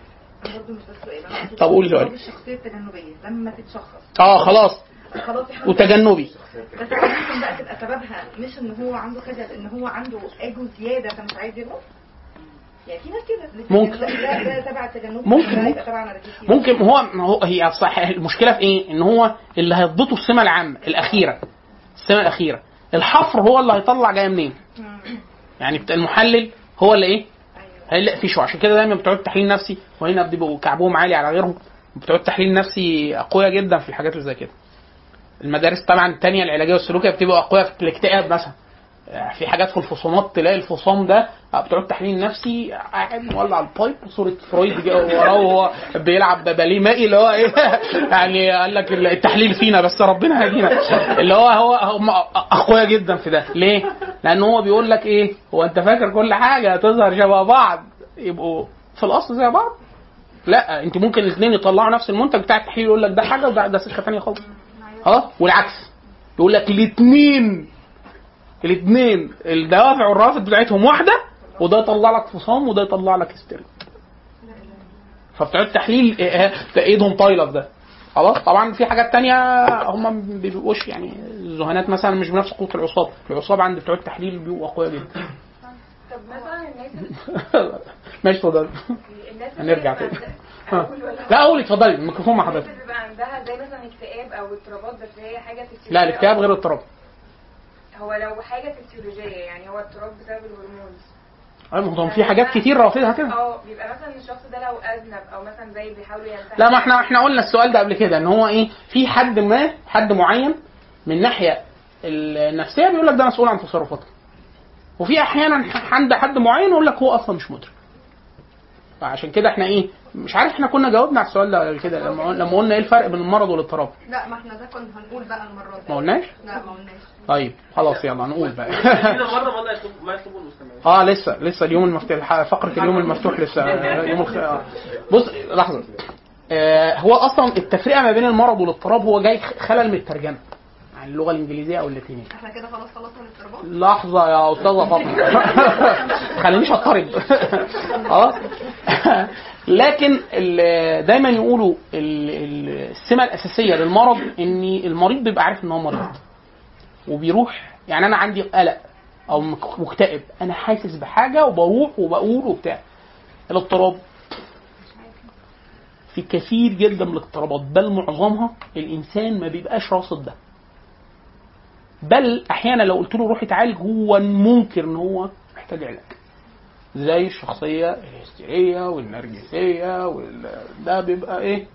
طب قولي اضطراب سؤال. الشخصية التجنبية لما تتشخص آه خلاص. وتجنبي بس ممكن بقى تبقى سببها مش إن هو عنده خجل إن هو عنده إيجو زيادة فمش عايز يغلط يعني في ناس كده ممكن. ده تبع التجنب ممكن. يبقى. ممكن هو هي صح المشكلة في إيه؟ إن هو اللي هيضبطه السمة العامة الأخيرة السمة الأخيرة الحفر هو اللي هيطلع جاية منين؟ يعني المحلل هو اللي إيه؟ هيلاقي عشان كده دايما بتوع التحليل النفسي وهنا بيبقوا كعبهم عالي على غيرهم بتوع التحليل النفسي أقوياء جدا في الحاجات اللي زي كده. المدارس طبعا التانية العلاجية والسلوكية بتبقى أقوياء في الاكتئاب مثلا. في حاجات في الفصامات تلاقي الفصام ده بتوع التحليل النفسي قاعد مولع ال pipe صورة فرويد وراه وهو بيلعب باليه مائي اللي هو إيه؟ يعني قال لك التحليل فينا بس ربنا هدينا اللي هو هو هم أقوياء جدا في ده. ليه؟ لأن هو بيقول لك إيه؟ هو أنت فاكر كل حاجة هتظهر شبه بعض يبقوا في الأصل زي بعض. لا انت ممكن الاثنين يطلعوا نفس المنتج بتاع التحليل يقول لك ده حاجة وده ده سكه ثانية خالص. آه والعكس. يقول لك الاثنين الاثنين الدوافع والروافد بتاعتهم واحدة وده يطلع لك فصام وده يطلع لك هستيريا فبتوع التحليل إيه- إيه- ايدهم طايلة في ده. خلاص؟ طبعا في حاجات تانية هم ما بيبقوش يعني الذهانات مثلا مش بنفس قوة العصاب العصاب عند بتوع التحليل بيبقوا أقوياء جدا. طب مثلا الناس ماشي اتفضل. هنرجع تاني. لا قولي اتفضلي الميكروفون مع حضرتك. بيبقى عندها زي مثلا اكتئاب أو اضطرابات بس هي حاجة لا الاكتئاب غير الاضطراب. هو لو حاجة فسيولوجيه يعني هو اضطراب بسبب الهرمونز. ما هو في حاجات كتير رافضها كده. آه بيبقى مثلا الشخص ده لو أذنب أو مثلا زي بيحاولوا ينتحر. لا ما إحنا إحنا قلنا السؤال ده قبل كده إن هو إيه في حد ما حد معين من ناحية النفسية بيقول لك ده مسؤول عن تصرفاته وفي أحيانا عند حد معين يقول لك هو أصلا مش مدرك. فعشان كده إحنا إيه مش عارف إحنا كنا جاوبنا على السؤال ده قبل كده لما لما قلنا إيه الفرق بين المرض والإضطراب. لا ما إحنا ده كنا هنقول بقى المرة دي. ما قلناش؟ لا ما قلناش. طيب خلاص يلا نقول بقى. كده مرة ما يطلب ما يطلبه المستمعين آه لسه لسه اليوم المفتوح فقرة اليوم المفتوح لسه. يوم الخ... آه. بص لحظة. آه هو أصلا التفرقة ما بين المرض والاضطراب هو جاي خلل من الترجمة عن اللغة الإنجليزية أو اللاتينية. إحنا كده خلاص خلصنا الاضطرابات لحظة يا أستاذة فاطمة. خلينيش أضطرب. خلاص. لكن ال- دايما يقولوا ال- ال- السمة الأساسية للمرض ان المريض بيبقى عارف إن هو مريض. وبيروح يعني أنا عندي قلق أو مك- مكتئب. أنا حاسس بحاجة وبروح وبقول وبتاع. الاضطراب. في كثير جدا من الاضطرابات بل معظمها الإنسان ما بيبقاش راصد ده. بل أحيانا لو قلت له روح اتعالج هو منكر إن هو محتاج علاج. زي الشخصية الهستيرية والنرجسية وال... ده بيبقى إيه؟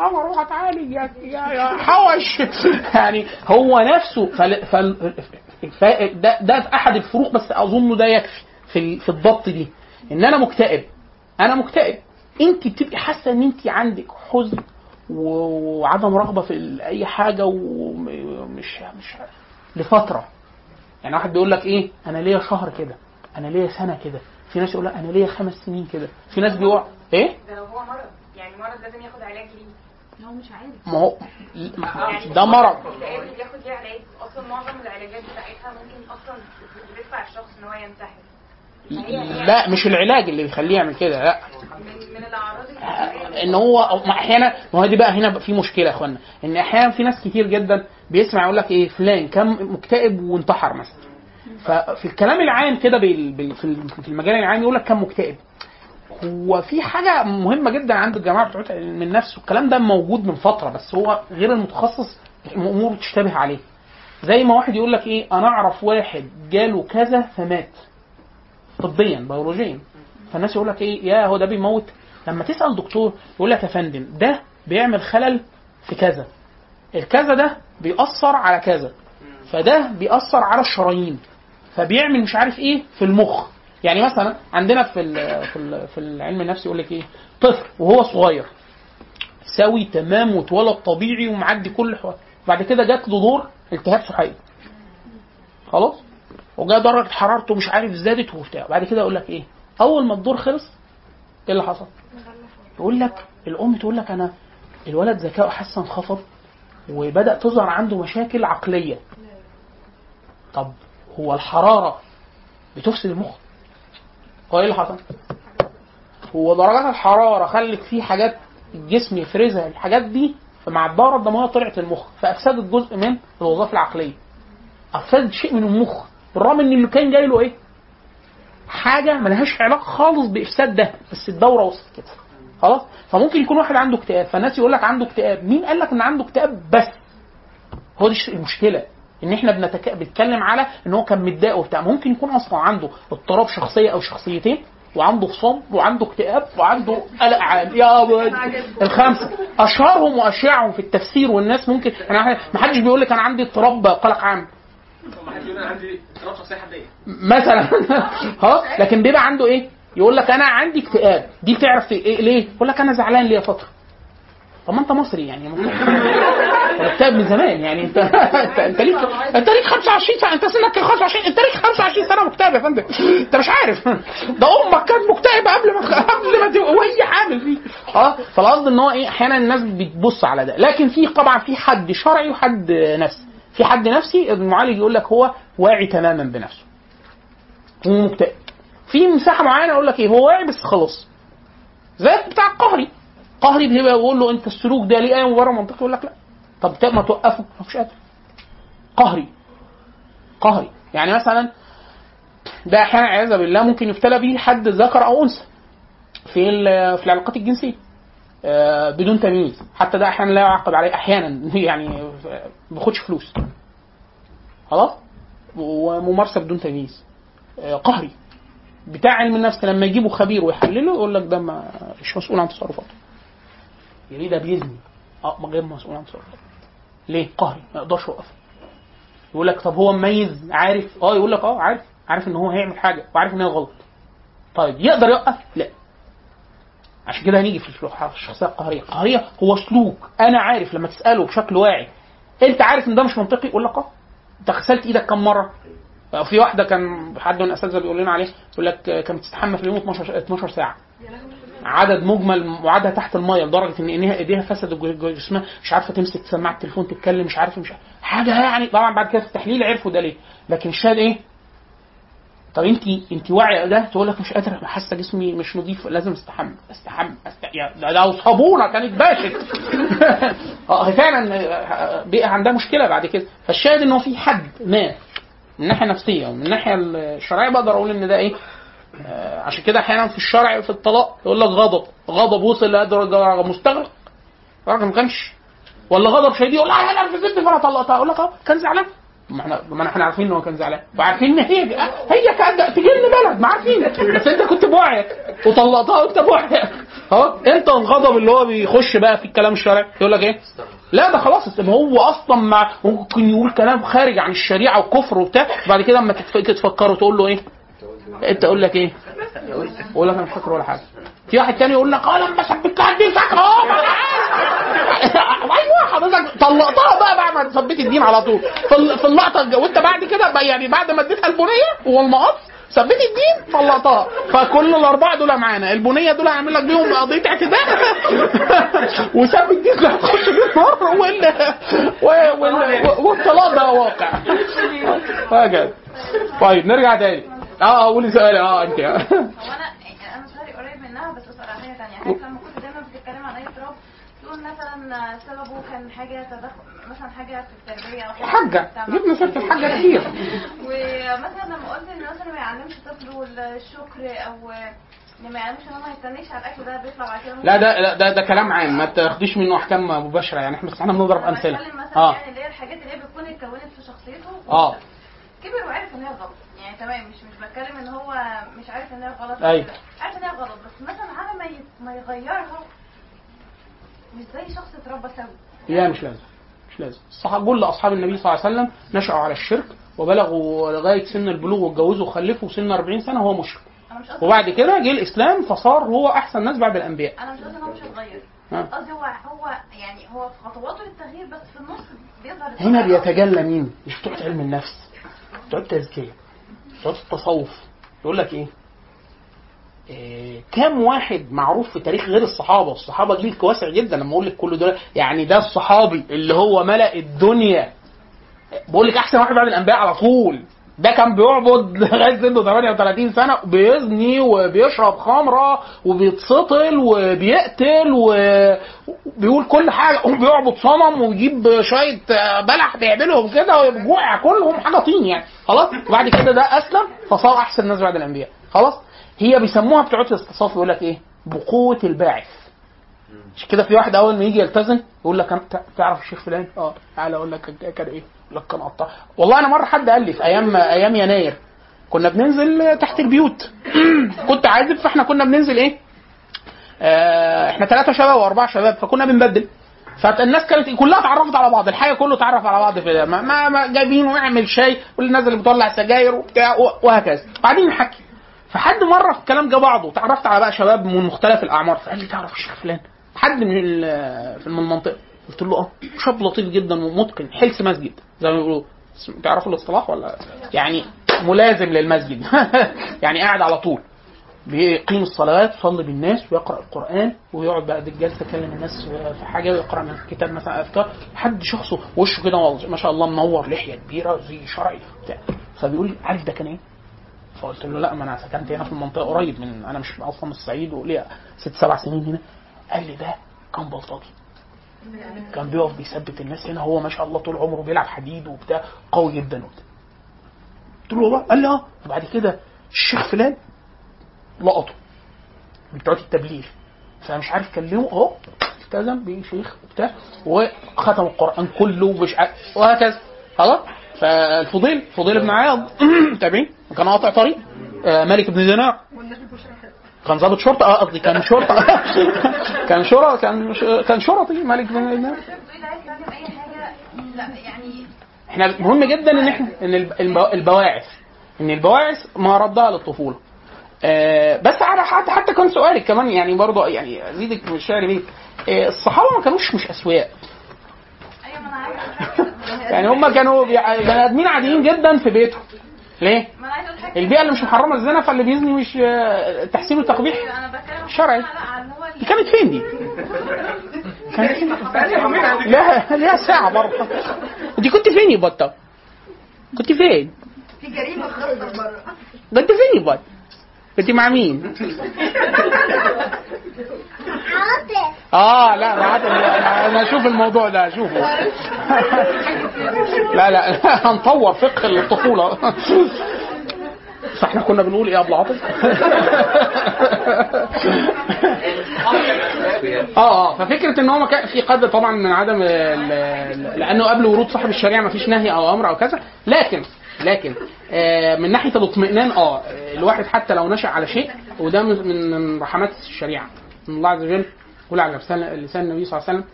أروح اتعالج يا يا, حوش. يعني هو نفسه فل... فل... ف... ده ده في أحد الفروق بس أظن ده يكفي في ال... في الضبط دي. إن أنا مكتئب. أنا مكتئب. انت بتبقي حاسة إن انت عندك حزن و- وعدم رغبة في ال- أي حاجة ومش مش لفترة. يعني واحد بيقول لك إيه؟ أنا ليا شهر كده. أنا ليا سنة كده. في ناس يقول لك أنا ليا خمس سنين كده. في ناس بيقع إيه؟ ده لو هو مرض. يعني مرض لازم ياخد علاج ليه؟ هو مش عارف. ما هو ده مرض. بياخد ليه علاج؟ أصلا معظم العلاجات بتاعتها ممكن أصلا بتدفع الشخص إن هو ينتحر. لا مش العلاج اللي بيخليه يعمل كده لا. من, الجسديه إن هو ما أحيانا ما هو دي بقى هنا بقى في مشكلة يا إخوانا. إن أحيانا في ناس كتير جدا بيسمع يقول لك إيه فلان كان مكتئب وانتحر مثلا. ففي الكلام العام كده بال- بال- في ال- في المجال العام يقول لك كان مكتئب. هو في حاجة مهمة جدا عند الجماعة بتوع علم النفس والكلام ده موجود من فترة بس هو غير المتخصص امور تشتبه عليه. زي ما واحد يقول لك إيه أنا أعرف واحد جاله كذا فمات. طبيا بيولوجيا. فالناس يقول لك إيه يا هو ده بيموت. لما تسأل دكتور يقول لك يا فندم ده بيعمل خلل في كذا. الكذا ده بيأثر على كذا. فده بيأثر على الشرايين. فبيعمل مش عارف إيه في المخ. يعني مثلا عندنا في ال في ال في العلم النفسي يقول لك إيه؟ طفل وهو صغير سوي تمام واتولد طبيعي ومعدي كل حوار. بعد كده جات له دور التهاب سحائي خلاص؟ وجاء درجة حرارته مش عارف زادت وبتاع. بعد كده يقول لك إيه؟ أول ما الدور خلص إيه اللي حصل؟ يقول لك الأم تقول لك أنا الولد ذكائه حسن انخفض وبدأ تظهر عنده مشاكل عقلية. طب هو الحرارة بتفسد المخ؟ هو إيه اللي حصل؟ هو درجات الحرارة خلت فيه حاجات الجسم يفرزها. الحاجات دي فمع الدورة الدموية طلعت المخ فأفسدت جزء من الوظائف العقلية. أفسدت شيء من المخ بالرغم إن اللي كان جاي له إيه؟ حاجة ملهاش علاقة خالص بإفساد ده بس الدورة وصلت كده. خلاص؟ فممكن يكون واحد عنده اكتئاب فالناس يقول لك عنده اكتئاب. مين قال لك إن عنده اكتئاب؟ بس. هو دي المشكلة. إن إحنا بنتك... بنتكلم على إن هو كان متضايق وبتاع. ممكن يكون أصلا عنده اضطراب شخصية أو شخصيتين وعنده فصام وعنده اكتئاب وعنده قلق عام. يا ولد. الخمسة. أشهرهم واشيعهم في التفسير والناس ممكن أنا ما حدش بيقول لك أنا عندي اضطراب قلق عام. مثلا. خلاص لكن بيبقى عنده إيه؟ يقول لك أنا عندي اكتئاب. دي بتعرف إيه؟ ليه؟ يقول لك أنا زعلان ليا فترة. طب ما أنت مصري يعني. مكتئب من زمان يعني انت انت, ليك انت ليك 25 سنة انت سنك 25 انت ليك 25 سنة مكتئب يا فندم. انت مش عارف. ده أمك كانت مكتئبة قبل ما قبل ما تبقى وهي حامل فيه. آه فالقصد إن هو إيه أحيانا الناس بتبص على ده. لكن في طبعا في حد شرعي وحد نفسي. في حد نفسي المعالج يقول لك هو واعي تماما بنفسه. هو مكتئب. في مساحة معينة يقول لك إيه هو واعي بس خلاص. زي بتاع القهري قهري بيبقى يقول له أنت السلوك ده ليه إيه بره منطقي؟ يقول لك لا. طب ما توقفه؟ مش قادر. قهري. قهري. يعني مثلا ده أحيانا عياذا بالله ممكن يبتلى به حد ذكر أو أنثى في في العلاقات الجنسية آه، بدون تمييز. حتى ده أحيانا لا يعاقب عليه أحيانا. يعني ما بياخدش فلوس. خلاص؟ وممارسة بدون تمييز. آه، قهري. بتاع علم النفس لما يجيبوا خبير ويحلله يقول لك ده مش مسؤول عن تصرفاته. يعني ده بيزني؟ آه غير مسؤول عن تصرفاته. ليه؟ قهري ما يقدرش يوقفه يقول لك طب هو مميز عارف؟ آه يقول لك آه عارف. عارف إن هو هيعمل حاجة وعارف إن هي غلط. طيب يقدر يوقف؟ لا. عشان كده هنيجي في الشخ- في الشخصية القهرية. القهرية هو سلوك. أنا عارف لما تسأله بشكل واعي أنت عارف إن ده مش منطقي؟ يقول لك آه. أنت غسلت إيدك كم مرة؟ في واحدة كان حد من الأساتذة بيقول لنا عليه يقول لك كانت بتستحمى في اليوم 12 12 ساعة. عدد مجمل وعدها تحت المية لدرجة إن ايديها إيديها فسدت جسمها مش عارفة تمسك سماعة التليفون تتكلم مش عارفه مش عارفة. حاجة يعني طبعا بعد كده في التحليل عرفوا ده ليه. لكن الشاهد إيه؟ طب انت أنت واعية ده؟ تقول لك مش قادرة حاسة جسمي مش نظيف لازم استحمى استحمى أست... يعني لو صابونه كانت باشت آه فعلا آه، بقى عندها مشكلة بعد كده. فالشاهد إن هو في حد ما من الناحيه النفسيه ومن الناحيه الشرعيه بقدر أقول إن ده إيه؟ عشان كده أحيانا في الشرع في الطلاق يقول لك غضب. غضب وصل لدرجه مستغرق. الراجل ما كانش. ولا غضب شديد يقول لا أنا نرفزتني فأنا طلقتها. أقول لك أه كان زعلان. ما إحنا ما إحنا عارفين ان هو كان زعلان. وعارفين إن هي هي كانت لنا بلد ما عارفين. بس أنت كنت بوعيك وطلقتها وأنت بوعيك. أه أنت الغضب اللي هو بيخش بقى في الكلام الشرعي يقول لك إيه؟ لا ده خلاص ما هو أصلا مع ممكن يقول كلام خارج عن الشريعة وكفر وبتاع. وبعد كده أما تتفكروا تقول له إيه؟ انت أقول لك إيه؟ أقول لك أنا مش فاكر ولا حاجة. في واحد تاني يقول لك آه لما ثبت لها الدين فاكر. آه. أيوه حضرتك طلقتها بقى بعد ما ثبت الدين على طول. في ال- في اللقطة وانت بعد كده يعني بعد ما اديتها البنية والمقص ثبت الدين طلقتها. فكل الأربعة دول معانا. البنية دول هعمل لك بيهم قضية اعتداء. وثبت الدين هتخش بيه النار وال والطلاق ده واقع. طيب نرجع تاني. آه قولي سؤالي آه أنت. هو أنا أنا سؤالي قريب منها بس أسأل على حاجة ثانية حضرتك لما كنت دايما بتتكلم عن أي اضطراب؟ تقول مثلا سببه كان حاجة تدخل مثلا حاجة في التربية أو حاجة حاجة. جبنا سيرة الحاجة كتير ومثلا لما قلت إن مثلا ما يعلمش طفله الشكر أو ما يعلمش إن هو ما يستنيش على الأكل ده بيطلع بعد كده لا ده لا ده, ده كلام عام. ما تاخديش منه أحكام مباشرة. يعني إحنا بس إحنا بنضرب أمثلة. آه. يعني اللي هي الحاجات اللي هي بتكون اتكونت في شخصيته آه. كبر وعرف إن هي غلط يعني تمام مش مش بتكلم إن هو مش عارف إن هي غلط أيوة. عارف إن هي غلط بس مثلا على ما ي- ما يغيرها مش زي شخص اتربى سوي لا مش لازم مش لازم الصحابه كل اصحاب النبي صلى الله عليه وسلم نشأوا على الشرك وبلغوا لغاية سن البلوغ واتجوزوا وخلفوا سن 40 سنة وهو مشرك وبعد كده جه الإسلام فصار هو أحسن ناس بعد الأنبياء أنا مش قصدي إن هو مش هيتغير. قصدي هو هو يعني هو في خطواته للتغيير بس في النص بيظهر هنا. بيتجلى مين؟ مش بتوع علم النفس بتوع التزكيه بتوع التصوف. يقول لك إيه؟ إيه كام واحد معروف في تاريخ غير الصحابة؟ الصحابة جيل واسع جدا. لما أقول لك كل دول يعني ده الصحابي اللي هو ملأ الدنيا. بقول لك أحسن واحد بعد الأنبياء على طول. ده كان بيعبد لغاية سنه 38 سنة بيزني وبيشرب خمرة وبيتسطل وبيقتل وبيقول كل حاجة وبيعبد صنم ويجيب شوية بلح بيعملهم كده ويجوع ياكلهم حاجة طين يعني. خلاص؟ وبعد كده ده أسلم فصار أحسن الناس بعد الأنبياء. خلاص؟ هي بيسموها بتوع الاستصاف يقول لك إيه؟ بقوة الباعث. مش كده في واحد أول ما يجي يلتزم يقول لك تعرف الشيخ فلان؟ آه تعالى أقول لك كان إيه؟ يقول لك كان قطاع والله أنا مرة حد قال لي في أيام أيام يناير كنا بننزل تحت البيوت. كنت عازب فإحنا كنا بننزل إيه؟ آه إحنا ثلاثة شباب وأربعة شباب فكنا بنبدل. فالناس كانت كلها اتعرفت على بعض الحي كله اتعرف على بعض في ما, ما, ما جايبين ونعمل شاي والناس اللي بتولع سجاير وبتاع وهكذا. بعدين نحكي. فحد مرة في الكلام جه بعضه وتعرفت على بقى شباب من مختلف الأعمار. فقال لي تعرف الشيخ فلان؟ حد من من المنطقة. قلت له أه. شاب لطيف جدا ومتقن حلس مسجد. زي ما بيقولوا تعرفوا الاصطلاح ولا؟ يعني ملازم للمسجد. يعني قاعد على طول. بيقيم الصلوات يصلي بالناس ويقرأ القرآن ويقعد بعد الجلسة يكلم الناس في حاجة ويقرأ من الكتاب مثلا أذكار. حد شخصه وشه كده ما شاء الله منور لحية كبيرة زي شرعي. بتاع فبيقول لي عارف ده كان إيه؟ فقلت له لا ما أنا سكنت هنا في المنطقة قريب من أنا مش أصلا من الصعيد وليا ست سبع سنين هنا. قال لي ده كان بلطجي. كان بيقف بيثبت الناس هنا هو ما شاء الله طول عمره بيلعب حديد وبتاع قوي جدا وبتاع. قلت له والله؟ قال لي آه. وبعد كده الشيخ فلان لقطه بتوع التبليغ. فمش عارف كلمه أهو التزم بشيخ وبتاع وختم القرآن كله ومش عارف وهكذا. خلاص؟ فالفضيل فضيل بن عياض تابعين كان قاطع طريق آه، مالك بن دينار كان ضابط شرطة آه قصدي كان شرطة. كان شرطة كان كان شرطي مالك بن إحنا مهم جدا إن إحنا إن الب- الب- البواعث إن البواعث ما ردها للطفولة. آه بس على حتى حتى كان سؤالك كمان يعني برضه يعني أزيدك من الشعر بيه آه الصحابة ما كانوش مش اسوياء يعني هم كانوا بني آدمين عاديين جدا في بيتهم. ليه؟ البيئة اللي مش محرمة الزنا فاللي بيزني مش آه، تحسين وتقبيح بتكلم شرعي. دي كانت فين دي؟ كانت فين؟ لا ليها ساعة برضه دي كنت فين يا بطة؟ كنت فين؟ في جريمة خاصة بره كنت فين يا بطة؟ كنت مع مين؟ آه لا عارف- أنا أشوف الموضوع ده أشوفه لا لا هنطور فقه الطفولة فاحنا كنا بنقول إيه يا أبو عاطف؟ آه آه ففكرة إن هو كان في قدر طبعا من عدم لأنه قبل ورود صاحب الشريعة ما فيش نهي أو أمر أو كذا لكن لكن آه من ناحية الاطمئنان آه الواحد حتى لو نشأ على شيء وده من رحمات الشريعة. من الله عز وجل يقول على لسان النبي صلى الله عليه وسلم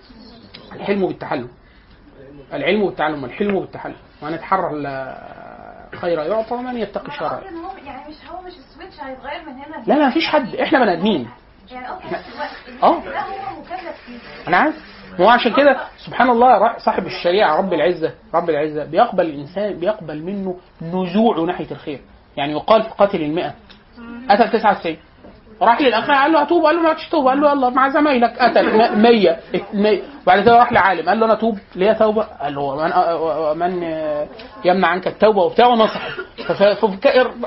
الحلم بالتحلم. العلم بالتعلم والحلم بالتحلم. وان يتحرى الخير يعطى ومن يتقي الشر. يعني مش هو مش السويتش هيتغير من هنا لا لا مفيش حد. إحنا بني آدمين. يعني الوقت آه. هو مكلف فيه. أنا عارف. هو عشان كده سبحان الله صاحب الشريعة رب العزة رب العزة بيقبل الإنسان بيقبل منه نزوعه ناحية الخير. يعني يقال في قاتل المئة. قتل 99 راح للاخ قال له اتوب قال له ما تتوب قال له يلا مع زمايلك. قتل 100 100 وبعد كده راح لعالم. قال له أنا أتوب؟ ليا توبة؟ قال له ومن ومن يمنع عنك التوبة وبتاع ونصح ففي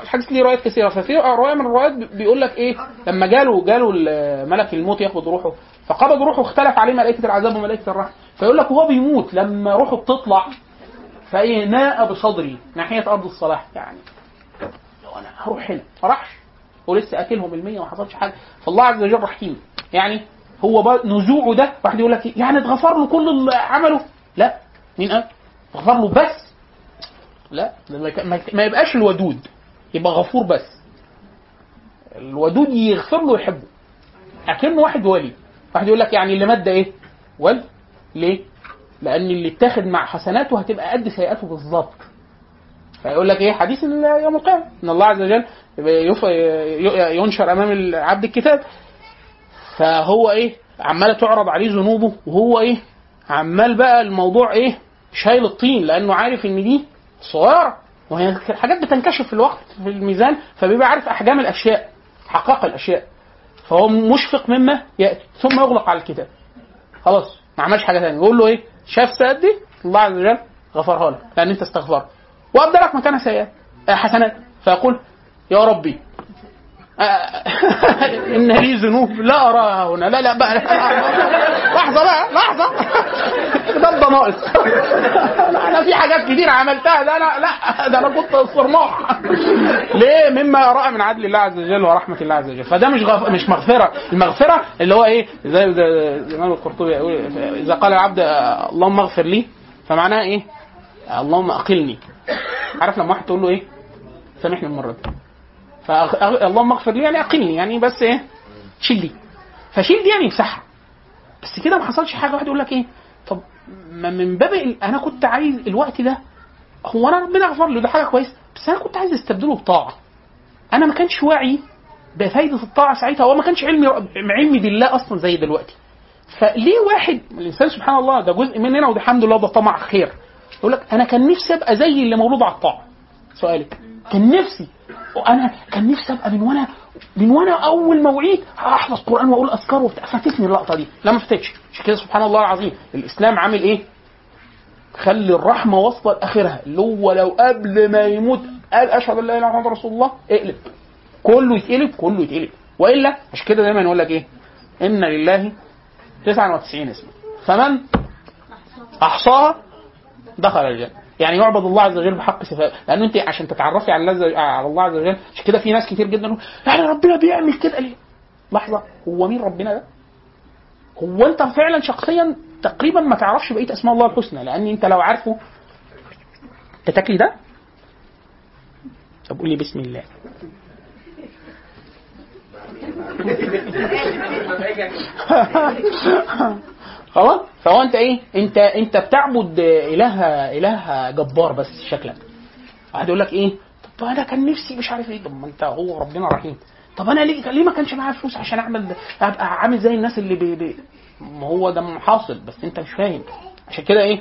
الحديث ليه روايات كثيرة. ففي رواية من الروايات بيقول لك إيه؟ لما جاله جاله ملك الموت ياخد روحه. فقبض روحه اختلف عليه ملائكة العذاب وملائكة الرحمة. فيقول لك وهو بيموت لما روحه بتطلع فإيه ناء بصدري ناحية أرض الصلاح يعني. لو أنا هروح هنا ما راحش. ولسه أكلهم المية وما حصلش حاجة. فالله عز وجل رحيم. يعني هو نزوعه ده واحد يقول لك إيه؟ يعني اتغفر له كل اللي عمله. لا. مين قال؟ اتغفر له بس. لا. ما يبقاش الودود. يبقى غفور بس. الودود يغفر له ويحبه. أكنه واحد ولي. واحد يقول لك يعني اللي مات ده إيه؟ ولي ليه؟ لأن اللي اتاخد مع حسناته هتبقى قد سيئاته بالظبط. فيقول لك إيه؟ حديث يوم القيامة. إن الله عز وجل ينشر أمام العبد الكتاب. فهو إيه؟ عمالة تعرض عليه ذنوبه. وهو إيه؟ عمال بقى الموضوع إيه؟ شايل الطين لأنه عارف إن دي صغيرة. وهي الحاجات بتنكشف في الوقت في الميزان. فبيبقى عارف أحجام الأشياء حقائق الأشياء. فهو مشفق مما ياتي ثم يغلق على الكتاب. خلاص ما عملش حاجة ثانية يقول له إيه؟ شاف سيئات دي؟ الله عز وجل غفرها لك لأن أنت استغفرت. وأبدأ لك مكانها سيئات حسنات. فيقول يا ربي إن لي ذنوب لا أراها هنا. لا لا بقى. لحظة بقى لحظة. ده لا أنا في حاجات كتير عملتها. ده أنا لا ده أنا كنت صرماح. ليه؟ مما يرى من عدل الله عز وجل ورحمة الله عز وجل. فده مش غف... مش مغفرة. المغفرة اللي هو إيه؟ زي الامام القرطبي يقول إذا قال العبد آه، اللهم اغفر لي فمعناها إيه؟ اللهم أقلني. عارف لما واحد تقول له إيه؟ سامحني المرة دي. فاللهم اغفر لي يعني أقلني يعني بس إيه؟ شيل دي. فشيل دي يعني امسحها. بس كده ما حصلش حاجة. واحد يقول لك إيه؟ طب ما من باب أنا كنت عايز الوقت ده. هو أنا ربنا غفر له ده حاجة كويسة. بس أنا كنت عايز أستبدله بطاعة. أنا ما كانش واعي بفايدة الطاعة ساعتها. هو ما كانش علمي علمي بالله أصلا زي دلوقتي. فليه واحد الإنسان سبحان الله ده جزء مننا وده الحمد لله ده طمع خير. يقول لك أنا كان نفسي أبقى زي اللي مولود على الطاعة. سؤالك. كان نفسي وأنا كان نفسي أبقى من وأنا من وأنا أول ما وعيت احفظ قرآن وأقول أذكار وبتاع. فاتتني اللقطة دي. لا ما فاتتش. عشان كده سبحان الله العظيم. الإسلام عامل إيه؟ خلي الرحمة واصله لآخرها. اللي هو لو قبل ما يموت قال أشهد أن لا إله إلا الله رسول الله اقلب. كله يتقلب كله يتقلب. وإلا عشان كده دايما يقول لك إيه؟ إن لله 99 اسما. فمن أحصاها دخل الجنة. يعني يعبد الله عز وجل بحق صفاته لأنه أنت عشان تتعرفي على الله عز وجل عشان كده في ناس كتير جدا يعني ربنا بيعمل كده ليه؟ لحظة هو مين ربنا ده؟ هو أنت فعلا شخصيا تقريبا ما تعرفش بقية أسماء الله الحسنى لأن أنت لو عارفه انت تاكلي ده؟ طب قولي بسم الله خلاص؟ فهو انت إيه؟ انت انت بتعبد إله إله جبار بس شكلك. واحد يقول لك إيه؟ طب أنا كان نفسي مش عارف إيه. طب ما انت هو ربنا رحيم. طب أنا ليه ليه ما كانش معايا فلوس عشان اعمل ابقى عامل زي الناس اللي بي بي ما هو ده حاصل بس انت مش فاهم. عشان كده إيه؟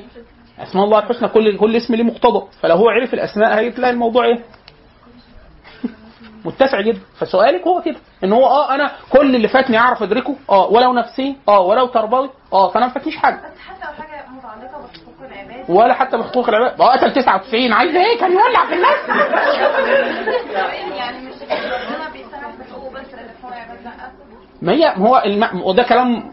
اسماء الله الحسنى كل كل اسم ليه مقتضى. فلو هو عرف الأسماء هتلاقي الموضوع إيه؟ متسع جدا. فسؤالك هو كده إن هو آه أنا كل اللي فاتني أعرف ادركه آه ولو نفسي آه ولو تربوي آه فأنا ما فاتنيش حاجة. بس حتى لو حاجة متعلقة بحقوق العباد. ولا حتى بحقوق العباد. ما هو قتل 99 عايز إيه؟ كان يولع في الناس. يعني مش ربنا بيسامح بس اللي لا ما هي ما هو الم... وده كلام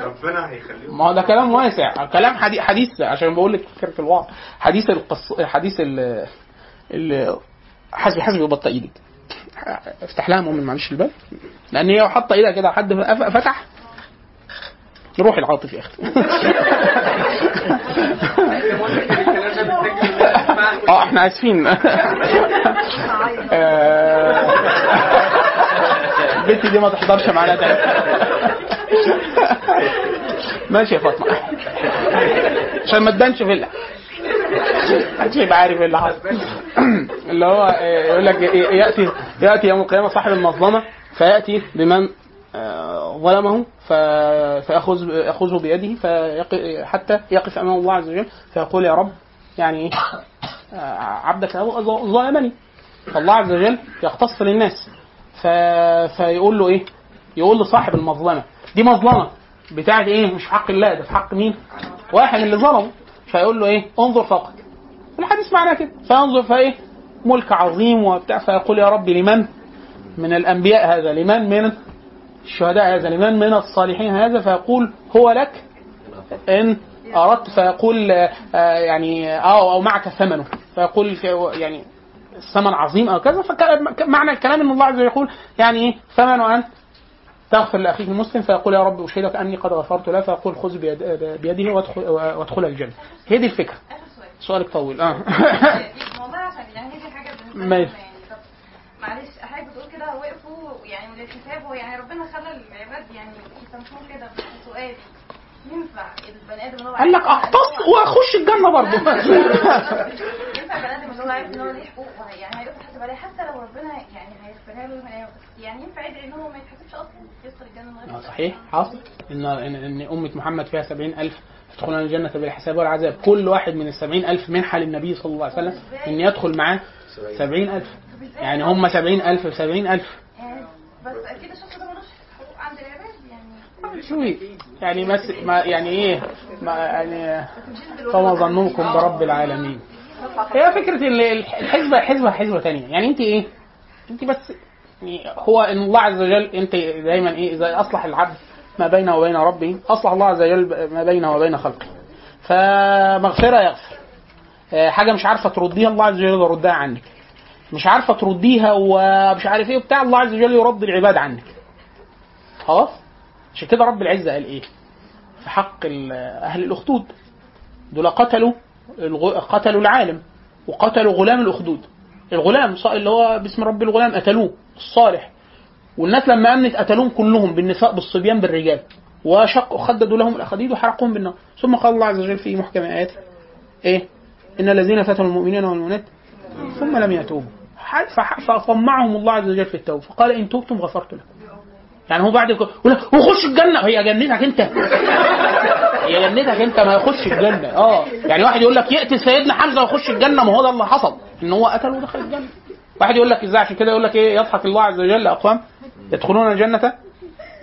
ربنا هيخليهم. ما هو ده كلام واسع. كلام حديث, حديث عشان بقول لك فكرة الوعظ حديث القص حديث ال ال حسبي حسبي وبطئ إيدك. افتح لها مؤمن معلش الباب. لأن هي حاطة إيدها كده حد فتح. روح العاطفي يا أختي آه إحنا آسفين. آه، البنت دي ما تحضرش معانا تاني. ماشي يا فاطمة. عشان ما تبانش فيلا. يبقى عارف إيه اللي حصل اللي هو آه، يقول لك يأتي يأتي يوم القيامة صاحب المظلمة فيأتي بمن آه، ظلمه فيأخذ يأخذه بيده حتى يقف أمام الله عز وجل فيقول يا رب يعني آه، عبدك ظلمني. فالله عز وجل يختص للناس. فيقول له إيه؟ يقول لصاحب المظلمة دي مظلمة بتاعت إيه؟ مش حق الله ده في حق مين؟ واحد اللي ظلمه فيقول له إيه؟ انظر فوقك. الحديث معناه كده. فينظر فإيه ملك عظيم وبتاع فيقول يا رب لمن؟ من الأنبياء هذا لمن من الشهداء هذا لمن من الصالحين هذا؟ فيقول هو لك؟ إن أردت. فيقول آه، آه، يعني أو أو معك ثمنه. فيقول يعني الثمن عظيم أو كذا. فمعنى الكلام أن الله عز وجل يقول يعني إيه؟ ثمن أن تغفر لأخيك المسلم. فيقول يا رب أشهدك أني قد غفرت له. فيقول خذ بيد بيده وادخل, وادخل الجنة. هي دي سؤال سؤالك طويل. آه. عشان يعني دي حاجة بالنسبة يعني. معلش حضرتك بتقول كده وقفوا يعني هو يعني ربنا خلى العباد يعني يسامحوه كده بس سؤال ينفع البني آدم اللي هو قال لك إن هو- وأخش الجنة برضه. ينفع البني آدم اللي هو عارف إن هو ليه حقوق يعني هيروح يحاسب عليها. حتى لو ربنا يعني هيغفرها له يعني- ينفع يدعي إن هو ما يتحاسبش أصلا يدخل الجنة من غير آه، صحيح. حاصل. ان ان إن أمة محمد فيها سبعين ألف يدخلون الجنة بلا حساب ولا عذاب كل واحد من السبعين ألف منحة للنبي صلى الله عليه وسلم إن يدخل معاه سبعين ألف. يعني هم سبعين ألف بسبعين ألف. يعني بس أكيد الشخص ده ملوش حقوق عند العباد يعني شوي. يعني بس ما يعني إيه ما يعني فما ظنكم برب العالمين. هي فكرة ال- الحزبه حزبه حزبة تانية. يعني أنت إيه؟ أنت بس يعني هو إن الله عز وجل أنت دايما إيه؟ إذا أصلح العبد ما بينه وبين ربه أصلح الله عز وجل ما بينه وبين خلقه. فمغفرة يغفر. آه، حاجة مش عارفة ترديها الله عز وجل يردها عنك. مش عارفة ترديها ومش عارف إيه وبتاع الله عز وجل يرد العباد عنك. خلاص؟ عشان كده رب العزة قال إيه؟ في حق أهل الأخدود. دول قتلوا قتلوا العالم وقتلوا غلام الأخدود. الغلام اللي هو باسم رب الغلام قتلوه الصالح. والناس لما أمنت قتلوهم كلهم بالنساء بالصبيان بالرجال. وشقوا خددوا لهم الاخاديد وحرقوهم بالنار. ثم قال الله عز وجل في محكم اياته إيه؟ إن الذين فتنوا المؤمنين والمؤمنات ثم لم يتوبوا فطمعهم الله عز وجل في التوبة. فقال إن تبتم غفرت لكم. يعني هو بعد يقول وخش الجنة. هي جنتك انت. هي جنتك انت ما يخش الجنة. آه. يعني واحد يقول لك يقتل سيدنا حمزة ويخش الجنة ما هو ده اللي حصل. إن هو قتله ودخل الجنة. واحد يقول لك إزاي عشان كده يقول لك إيه؟ يضحك الله عز وجل أقوام. يدخلون الجنة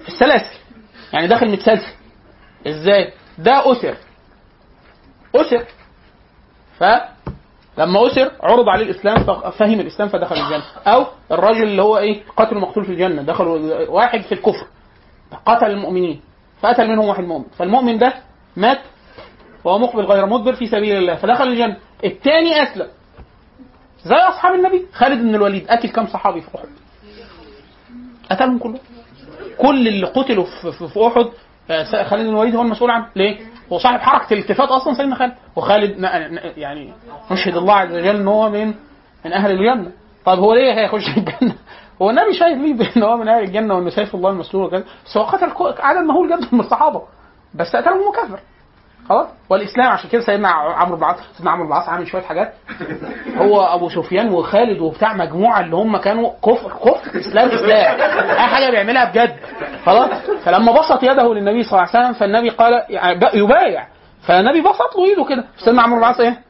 في السلاسل. يعني داخل متسلسل. إزاي؟ ده أسر. أسر. فلما أسر عرض عليه الإسلام ففهم الإسلام فدخل الجنة. أو الراجل اللي هو إيه قاتل مقتول في الجنة دخل واحد في الكفر قتل المؤمنين فقتل منهم واحد مؤمن. فالمؤمن ده مات وهو مقبل غير مدبر في سبيل الله فدخل الجنة. الثاني أسلم. زي أصحاب النبي. خالد بن الوليد قتل كم صحابي في أحد؟ قتلهم كلهم. كل اللي قتلوا في أحد آه، خالد بن الوليد هو المسؤول عنه. ليه؟ هو صاحب حركة الالتفات أصلا سيدنا خالد. وخالد يعني نشهد الله عز وجل إن هو من من أهل الجنة. طب هو ليه هيخش الجنة؟ هو النبي شايف ليه بأن هو من أهل الجنة وان سيف الله المسلول وكذا؟ بس هو قتل عدد مهول جدا من الصحابة. بس قتلهم وهو كافر. خلاص؟ والإسلام عشان كده سيدنا عمرو بن العاص سيدنا عمرو بن العاص عامل شوية حاجات. هو أبو سفيان وخالد وبتاع مجموعة اللي هم كانوا كفر كفر إسلام إسلام. أي حاجة بيعملها بجد. خلاص؟ فلما بسط يده للنبي صلى الله عليه وسلم فالنبي قال يبايع. فالنبي بسط له ايده كده. سيدنا عمرو بن العاص إيه؟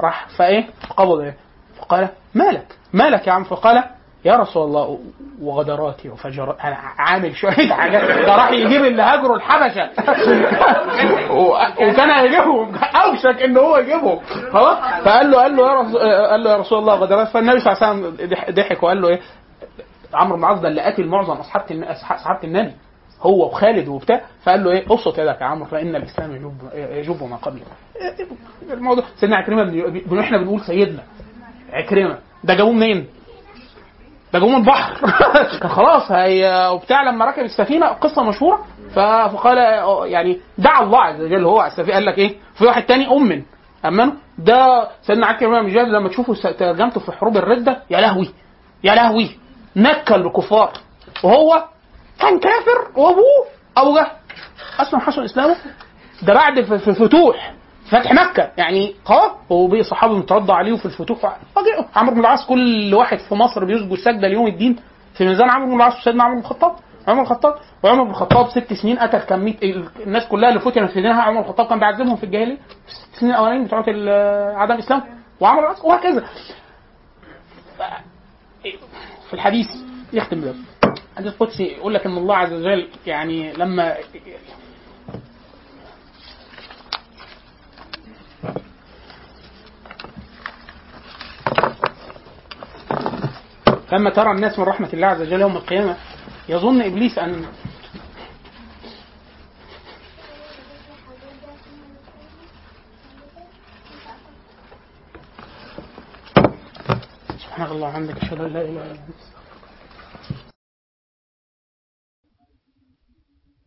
راح. فإيه؟ قبض إيه؟ فقال مالك مالك يا عم؟ فقال يا رسول الله وغدراتي وفجرات أنا عامل شوية حاجات. ده راح يجيب اللي هاجروا الحبشة. وكان هيجيبهم. أوشك إن هو يجيبهم. خلاص؟ فقال له قال له يا رسول قال له يا رسول الله غدرات فالنبي صلى الله عليه وسلم ضح- ضحك وقال له إيه؟ عمرو بن العاص ده اللي قاتل معظم اصحاب أصحاب النبي. هو وخالد وبتاع فقال له إيه؟ أبسط يدك يا عمرو فإن الإسلام يجوب يجوب ما قبله. الموضوع سيدنا عكرمة بن- إحنا بنقول سيدنا عكرمة. ده جابوه منين؟ ده جابوه من البحر. خلاص هي وبتاع لما ركب السفينة قصة مشهورة. فقال يعني دعا الله عز وجل هو على السفينة قال لك إيه؟ في واحد تاني امن امنه ده سيدنا عكرمة بن جابر لما تشوفوا س- ترجمته في حروب الردة يا لهوي يا لهوي نكل الكفار. وهو كان كافر وابوه. أبو جهل اسلم حسن إسلامه؟ ده بعد في الفتوح فتح مكة. يعني خلاص هو صحابه مترضى عليه في الفتوح. فاجئه عمرو بن العاص كل واحد في مصر بيسجد سجدة ليوم الدين. في ميزان عمرو بن العاص وسيدنا عمرو بن الخطاب. عمر بن الخطاب وعمر بن الخطاب ست سنين قتل كمية الناس كلها اللي فتنت في دينها عمر بن الخطاب كان بيعذبهم في الجاهلية. في الست سنين الأولانيين بتوع ال- عدم الإسلام. وعمر بن العاص وهكذا. في الحديث يختم بده حديث قدسي يقول لك إن الله عز وجل يعني لما لما ترى الناس من رحمة الله عز وجل يوم القيامة يظن إبليس أن سبحانك الله وبحمدك أشهد أن لا إله إلا أنت.